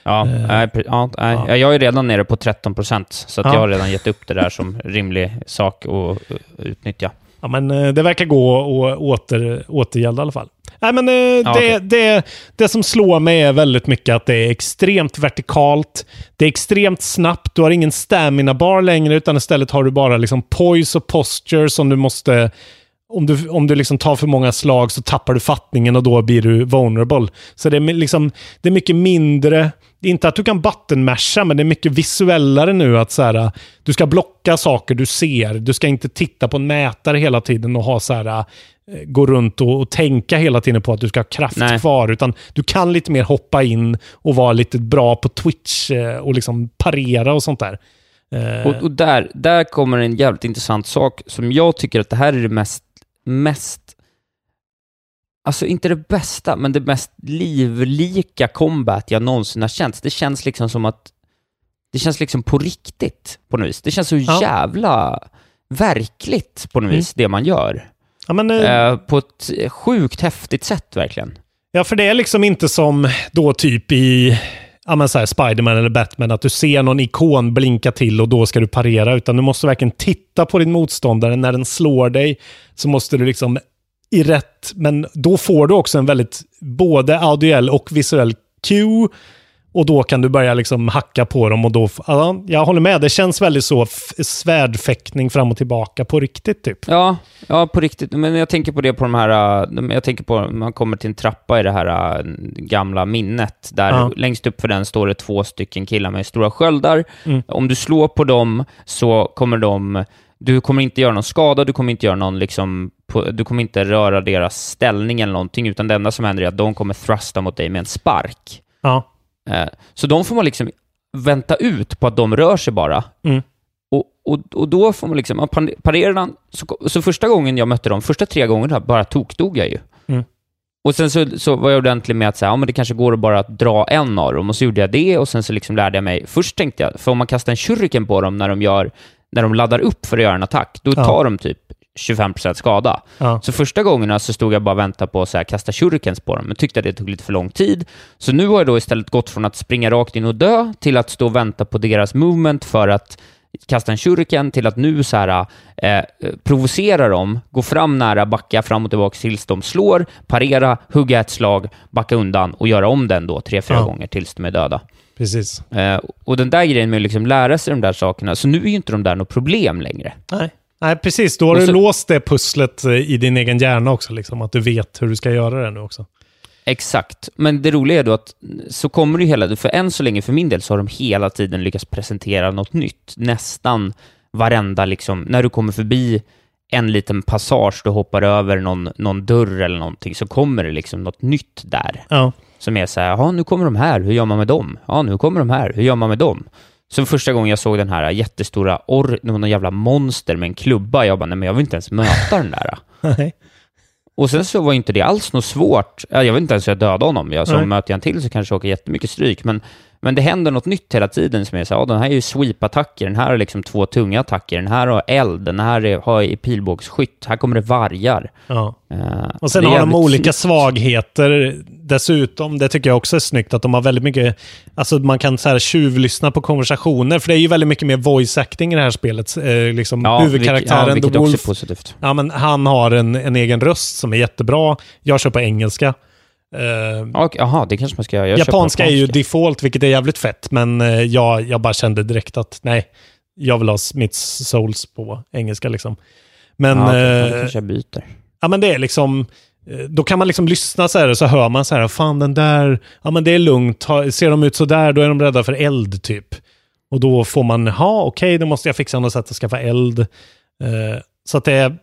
Ja, nej, pre- ja, nej. ja. Jag är redan nere på 13 procent, så Ja. jag har redan gett upp det där som rimlig sak att uh, utnyttja. Ja, men eh, det verkar gå att åter, återgälda i alla fall. Nej, men eh, det, okej. det, det som slår mig är väldigt mycket att det är extremt vertikalt. Det är extremt snabbt. Du har ingen stamina bar längre, utan istället har du bara liksom poise och posture som du måste... Om du, om du liksom tar för många slag så tappar du fattningen och då blir du vulnerable. Så det är, liksom, det är mycket mindre. Det är inte att du kan buttonmasha, men det är mycket visuellare nu att så här, du ska blocka saker du ser. Du ska inte titta på en mätare hela tiden och ha så här, eh, gå runt och, och tänka hela tiden på att du ska ha kraft Nej. kvar, utan du kan lite mer hoppa in och vara lite bra på Twitch eh, och liksom parera och sånt där. Och, och där, där kommer en jävligt intressant sak som jag tycker att det här är det mest, mest Alltså inte det bästa, men det mest livlika combat jag någonsin har känt. Det känns liksom som att det känns liksom på riktigt på något vis. Det känns så Ja. jävla verkligt på något Mm. vis, det man gör. ja, men, eh, Eh, på ett sjukt häftigt sätt verkligen. Ja, för det är liksom inte som då typ i ja, men så här, Spiderman eller Batman, att du ser någon ikon blinka till och då ska du parera, utan du måste verkligen titta på din motståndare. När den slår dig så måste du liksom i rätt, men då får du också en väldigt både audiell och visuell cue. Och då kan du börja liksom hacka på dem och då, ja, jag håller med, det känns väldigt så svärdfäktning fram och tillbaka på riktigt typ. Ja, ja, på riktigt. Men jag tänker på det på de här, äh, jag tänker på, man kommer till en trappa i det här äh, gamla minnet, där Ja. längst upp för den står det två stycken killar med stora sköldar. Mm. Om du slår på dem så kommer de, du kommer inte göra någon skada, du kommer inte göra någon liksom, på, du kommer inte röra deras ställning eller någonting, utan det enda som händer är att de kommer thrusta mot dig med en spark. Ja. Eh, Så de får man liksom vänta ut på att de rör sig bara. Mm. Och, och, och då får man liksom, man parerar den, så, så första gången jag mötte dem, första tre gångerna bara tokdog jag ju. Mm. Och sen så, så var jag ordentlig med att säga, ja men det kanske går att bara dra en av dem, och så gjorde jag det, och sen så liksom lärde jag mig, först tänkte jag, för om man kastar en shuriken på dem när de gör, när de laddar upp för att göra en attack, då Ja. tar de typ 25% skada. Ja. Så första gångerna så stod jag bara och väntade på att kasta shurikens på dem, men tyckte att det tog lite för lång tid. Så nu har jag då istället gått från att springa rakt in och dö till att stå och vänta på deras movement för att kasta en shuriken till att nu så här, eh, provocera dem, gå fram nära, backa fram och tillbaka tills de slår, parera, hugga ett slag, backa undan och göra om den då tre, fyra Ja. gånger tills de är döda. Precis. Eh, och den där grejen med att liksom lära sig de där sakerna, så nu är ju inte de där något problem längre. Nej. Nej, precis. Då har Och du så- låst det pusslet eh, i din egen hjärna också, liksom, att du vet hur du ska göra det nu också. Exakt, men det roliga är då att så kommer det hela, för än så länge för min del så har de hela tiden lyckats presentera något nytt. Nästan varenda liksom, när du kommer förbi en liten passage, du hoppar över någon, någon dörr eller någonting, så kommer det liksom något nytt där. Ja. Som är så här, ja nu kommer de här, hur gör man med dem? Ja, nu kommer de här, hur gör man med dem? Så första gången jag såg den här jättestora, or, någon jävla monster med en klubba, jag bara, nej men jag vill inte ens möta den där. Nej. Och sen så var inte det alls något svårt. Ja, Jag vet inte ens hur jag dödade honom. Jag så möter jag en till så kanske jag åker jättemycket stryk. Men, men det händer något nytt hela tiden som är så här, ja, den här är ju sweep-attacker, den här har liksom två tunga attacker, den här har eld, den här är, har pilbågsskytt, här kommer det vargar. Ja. Eh, Och sen har de olika snyggt. svagheter dessutom. Det tycker jag också är snyggt, att de har väldigt mycket... Alltså man kan så här tjuvlyssna på konversationer, för det är ju väldigt mycket mer voice acting i det här spelet. Eh, liksom Ja, huvudkaraktären, vilket, ja, vilket The också Wolf, är positivt. ja, men han har en, en egen röst som är jättebra. Jag kör på engelska. Eh, Jaha, det kanske man ska göra. Jag japanska är ju default, vilket är jävligt fett, men eh, jag, jag bara kände direkt att nej, jag vill ha Smiths Souls på engelska liksom. Men, ja, okej, eh, då kanske jag byter. Ja, men det är liksom... eh, Då kan man liksom lyssna så här och så hör man så här, fan den där, ja men det är lugnt, Ha- ser de ut så där då är de rädda för eld typ. Och då får man, ha okej, då måste jag fixa något sätt att skaffa eld. Så att det är,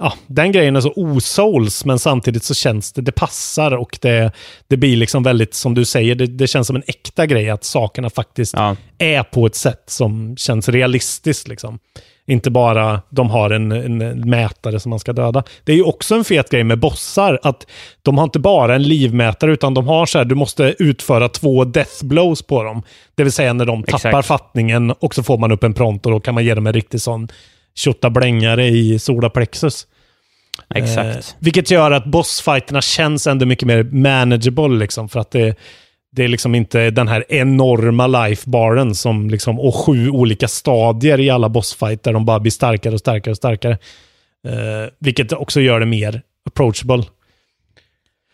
ja, den grejen är så osouls, men samtidigt så känns det, det passar och det, det blir liksom väldigt, som du säger, det, det känns som en äkta grej att sakerna faktiskt Ja. är på ett sätt som känns realistiskt. Liksom. Inte bara de har en, en mätare som man ska döda. Det är ju också en fet grej med bossar, att de har inte bara en livmätare, utan de har så här, du måste utföra två death blows på dem. Det vill säga när de tappar Exakt. fattningen och så får man upp en pront och då kan man ge dem en riktig sån tjottablängare i solarplexus. Exakt. Eh, vilket gör att bossfighterna känns ändå mycket mer manageable, liksom, för att det, det är liksom inte den här enorma lifebaren som liksom, och sju olika stadier i alla bossfighter. De bara blir starkare och starkare och starkare. Eh, vilket också gör det mer approachable.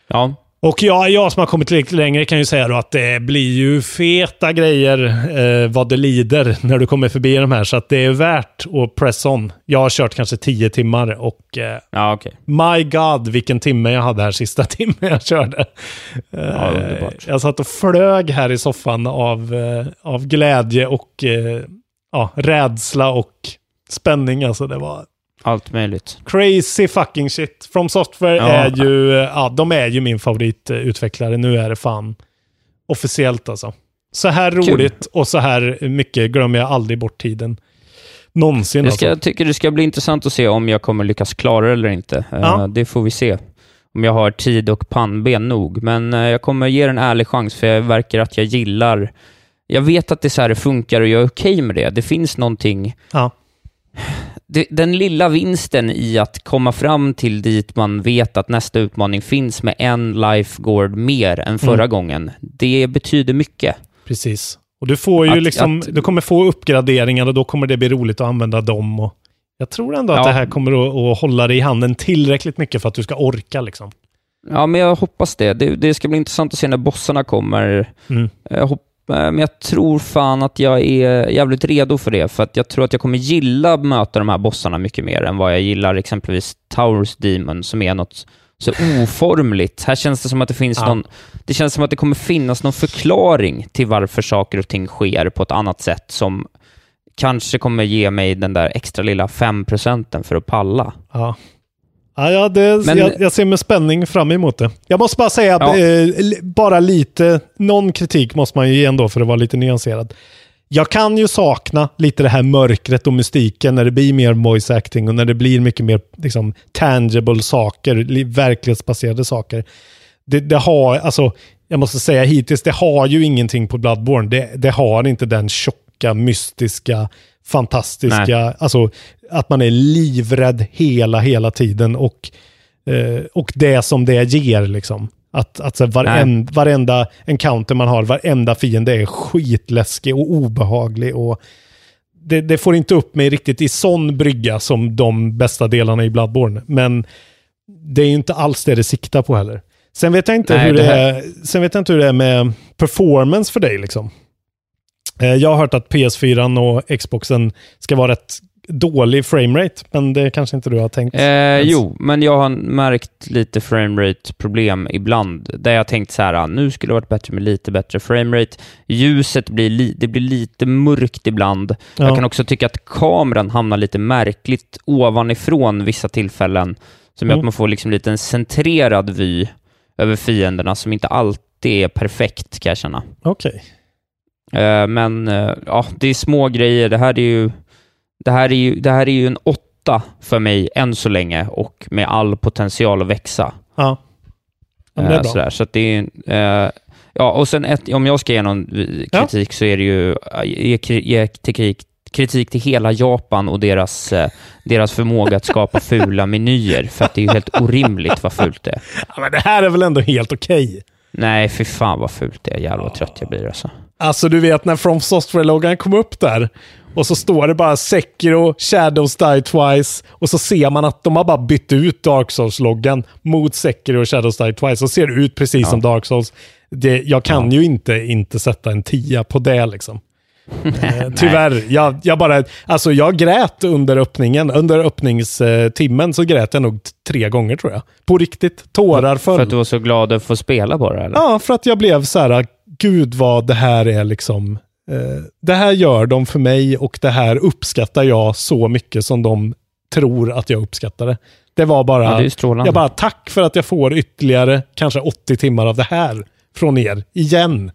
Ja, Och ja, jag som har kommit lite längre kan ju säga då att det blir ju feta grejer eh, vad det lider när du kommer förbi de här. Så att det är värt att press on. Jag har kört kanske tio timmar och eh, Ja, okej. my god vilken timme jag hade här sista timmen jag körde. Ja, Eh, underbart. jag satt och flög här i soffan av, eh, av glädje och eh, ja, rädsla och spänning. Alltså det var Allt möjligt. Crazy fucking shit. From Software Ja. är ju, ja, de är ju min favoritutvecklare. Nu är det fan officiellt alltså. Så här Kul. roligt och så här mycket glömmer jag aldrig bort tiden. Någonsin Det ska, alltså. jag tycker det ska bli intressant att se om jag kommer lyckas klara det eller inte. Eh, Ja. Det får vi se. Om jag har tid och pannben nog. Men eh, jag kommer ge den en ärlig chans, för jag verkar att jag gillar... Jag vet att det är så här det funkar och jag är okej med det. Det finns någonting... Ja. Det, den lilla vinsten i att komma fram till dit man vet att nästa utmaning finns med en lifeguard mer än förra Mm. gången, det betyder mycket. Precis. Och du får ju Att- liksom, att- du kommer få uppgraderingar och då kommer det bli roligt att använda dem. Och jag tror ändå att Ja. det här kommer att, att hålla dig i handen tillräckligt mycket för att du ska orka liksom. Ja, men jag hoppas det. Det, det ska bli intressant att se när bossarna kommer. Mm. Jag hopp, eh, men jag tror fan att jag är jävligt redo för det, för att jag tror att jag kommer gilla att möta de här bossarna mycket mer än vad jag gillar exempelvis Towers Demon, som är något så oformligt. Här känns det som att det finns Ja. någon... Det känns som att det kommer finnas någon förklaring till varför saker och ting sker på ett annat sätt som kanske kommer ge mig den där extra lilla 5% för att palla. Ja. Ja, det, Men- jag, jag ser med spänning fram emot det. Jag måste bara säga, Ja. eh, bara lite, någon kritik måste man ju ge ändå för att vara lite nyanserad. Jag kan ju sakna lite det här mörkret och mystiken när det blir mer voice acting och när det blir mycket mer liksom, tangible saker, li- verklighetsbaserade saker. Det, det har, alltså, jag måste säga hittills, det har ju ingenting på Bloodborne. Det, det har inte den tjocka, mystiska, fantastiska, alltså att man är livrädd hela, hela tiden och, eh, och det som det ger liksom. Att, att så här, varenda, varenda encounter man har, varenda fiende är skitläskig och obehaglig. Och det, det får inte upp mig riktigt i sån brygga som de bästa delarna i Bloodborne. Men det är ju inte alls det det siktar på heller. Sen vet jag inte, Nej, hur, det är, sen vet jag inte hur det är med performance för dig. Liksom. Eh, Jag har hört att PS4 och Xboxen ska vara rätt dålig framerate, men det kanske inte du har tänkt. Eh, jo, men jag har märkt lite framerate-problem ibland. Där jag tänkt så här, ah, nu skulle det varit bättre med lite bättre framerate. Ljuset blir, li- det blir lite mörkt ibland. Ja. Jag kan också tycka att kameran hamnar lite märkligt ovanifrån vissa tillfällen. Som gör Mm. att man får liksom lite en centrerad vy över fienderna som inte alltid är perfekt, kan jag känna. Okej. Eh, men eh, ja, det är små grejer. Det här är ju, det här är ju, det här är ju en åtta för mig än så länge och med all potential att växa. Ja. Men det är Eh, bra. sådär. Så att det är, eh, ja, och sen ett, om jag ska ge någon eh, Ja. kritik så är det ju eh, ge, kri- ge kritik, kritik till hela Japan och deras, eh, deras förmåga att skapa fula menyer, för att det är ju helt orimligt vad fult det är. Ja, men det här är väl ändå helt okej? Nej, fy fan vad fult det är. Jävlar vad trött jag blir alltså. Alltså du vet när From Software-loggan kom upp där och så står det bara Sekiro, Shadows Die Twice och så ser man att de har bara bytt ut Dark Souls-loggan mot Sekiro och Shadows Die Twice och ser ut precis som Dark Souls. Det, jag kan ju inte inte sätta en tia på det liksom. Eh, Tyvärr, jag, jag bara, alltså jag grät under öppningen, under öppningstimmen så grät jag nog tre gånger tror jag. På riktigt, tårar föll. För att du var så glad att få spela det, eller? Ja, för att jag blev så här, gud vad det här är liksom, eh, det här gör de för mig och det här uppskattar jag så mycket som de tror att jag uppskattar det. Det var bara, Ja, det är jag bara tack för att jag får ytterligare kanske 80 timmar av det här från er, igen.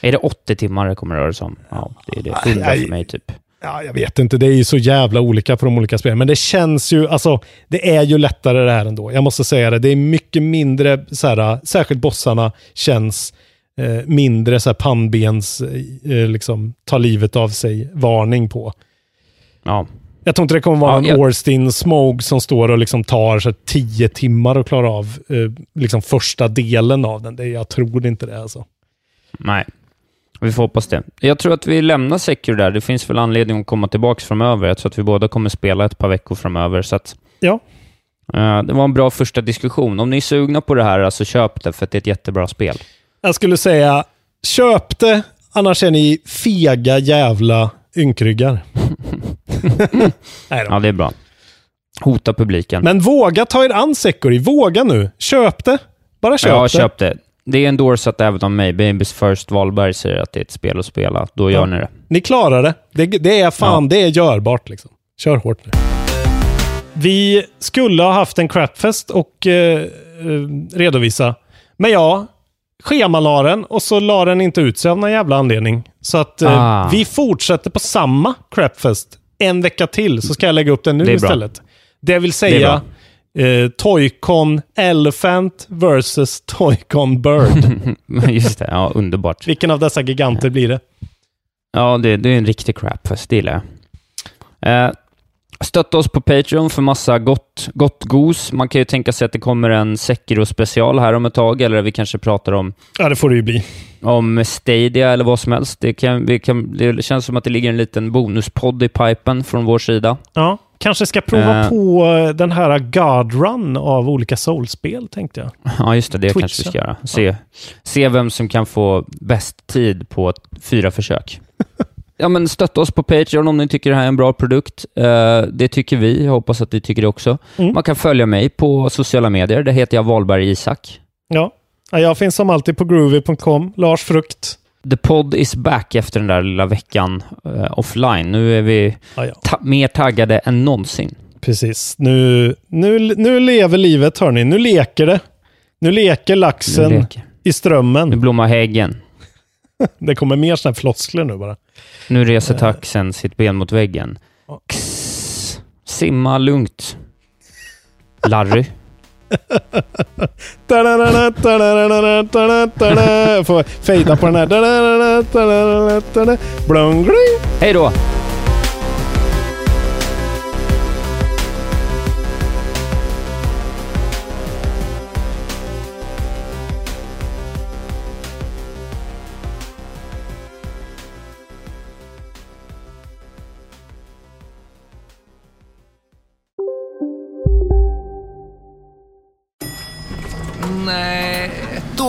Är det 80 timmar det kommer röra sig om? Ja, det är det. 100 Nej. för mig typ. Ja, jag vet inte, det är ju så jävla olika på de olika spelen. Men det känns ju, alltså, det är ju lättare det här ändå. Jag måste säga det. Det är mycket mindre, så här, särskilt bossarna känns eh, mindre så här pannbens, eh, liksom, ta livet av sig, varning på. Ja. Jag tror inte det kommer vara Ja, en jag- Orstin Smoke som står och liksom tar så tio timmar att klara av eh, liksom första delen av den. Det, jag tror inte det alltså. Nej. Vi får hoppas det. Jag tror att vi lämnar Secure där. Det finns väl anledning att komma tillbaka framöver. Jag tror att vi båda kommer spela ett par veckor framöver, så att Ja. Eh, det var en bra första diskussion. Om ni är sugna på det här, alltså köp det för det är ett jättebra spel. Jag skulle säga, köp det, annars är ni fega jävla ynkryggar. Nej då. Ja, det är bra. Hota publiken. Men våga ta er an Sekori. Våga nu. Köp det. Bara köp ja, det. köp det. Det är endorsat även av mig. Babys First Wahlberg säger att det är ett spel att spela. Då gör Ja. ni det. Ni klarar det. Det, det är fan, det är görbart liksom. Kör hårt nu. Vi skulle ha haft en crapfest och eh, eh, redovisa. Men ja, schemalade den och så la den inte ut sig av någon jävla anledning. Så att eh, Ah. vi fortsätter på samma crapfest en vecka till, så ska jag lägga upp den nu Det bra. istället. Det vill Det säga eh, Toycon Elephant versus Toycon Bird. Just det, ja underbart. Vilken av dessa giganter blir det? Ja, det, det är en riktig crapfest, det gillar jag. Eh, stötta oss på Patreon för massa gott, gott gos. Man kan ju tänka sig att det kommer en Sekiro-special här om ett tag, eller vi kanske pratar om, Ja, det får det ju bli. om Stadia eller vad som helst. Det, kan, vi kan, det känns som att det ligger en liten bonuspodd i pipen från vår sida. Ja, kanske ska prova Eh. på eh, den här God Run av olika soulspel, tänkte jag. Ja, just det. Det Twitcha. kanske vi ska göra. Se, se vem som kan få bäst tid på fyra försök. ja, men stötta oss på Patreon om ni tycker det här är en bra produkt. Eh, det tycker vi. Jag hoppas att ni tycker det också. Mm. Man kan följa mig på sociala medier. Där heter jag Valberg Isak. Ja. ja, jag finns som alltid på groovy.com. Lars Frukt. The Pod is back efter den där lilla veckan eh, offline. Nu är vi Ja, ja. ta- mer taggade än någonsin. Precis. Nu, nu, nu lever livet, hörni. Nu leker det. Nu leker laxen Nu leker. i strömmen. Nu blommar häggen. Det kommer mer sådana här floskler nu bara. Nu reser taxen sitt ben mot väggen. Kss. Simma lugnt. Larry. Får fejda på den här. Hej då!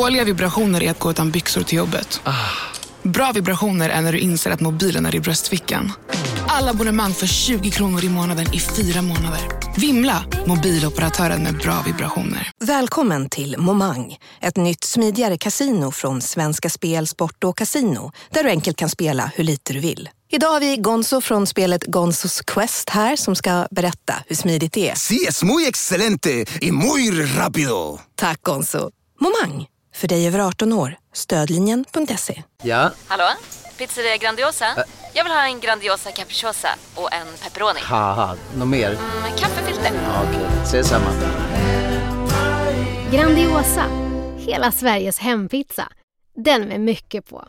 Dåliga vibrationer är att gå utan byxor till jobbet. Bra vibrationer är när du inser att mobilen är i bröstfickan. Alla abonnemang för 20 kronor i månaden i fyra månader. Vimla! Mobiloperatören med bra vibrationer. Välkommen till Momang, ett nytt smidigare kasino från Svenska Spel, Sport och Casino där du enkelt kan spela hur lite du vill. Idag har vi Gonzo från spelet Gonzos Quest här som ska berätta hur smidigt det är. Sí, es muy excelente y muy rápido. Tack Gonzo! Momang, för dig över 18 år. Stödlinjen.se. Ja, Hallå? Pizzeria Grandiosa? Jag vill ha en Grandiosa capriciosa och en pepperoni. något mer? Med kaffefilter. Ja, Okej, ses samma. Grandiosa, hela Sveriges hempizza. Den med mycket på.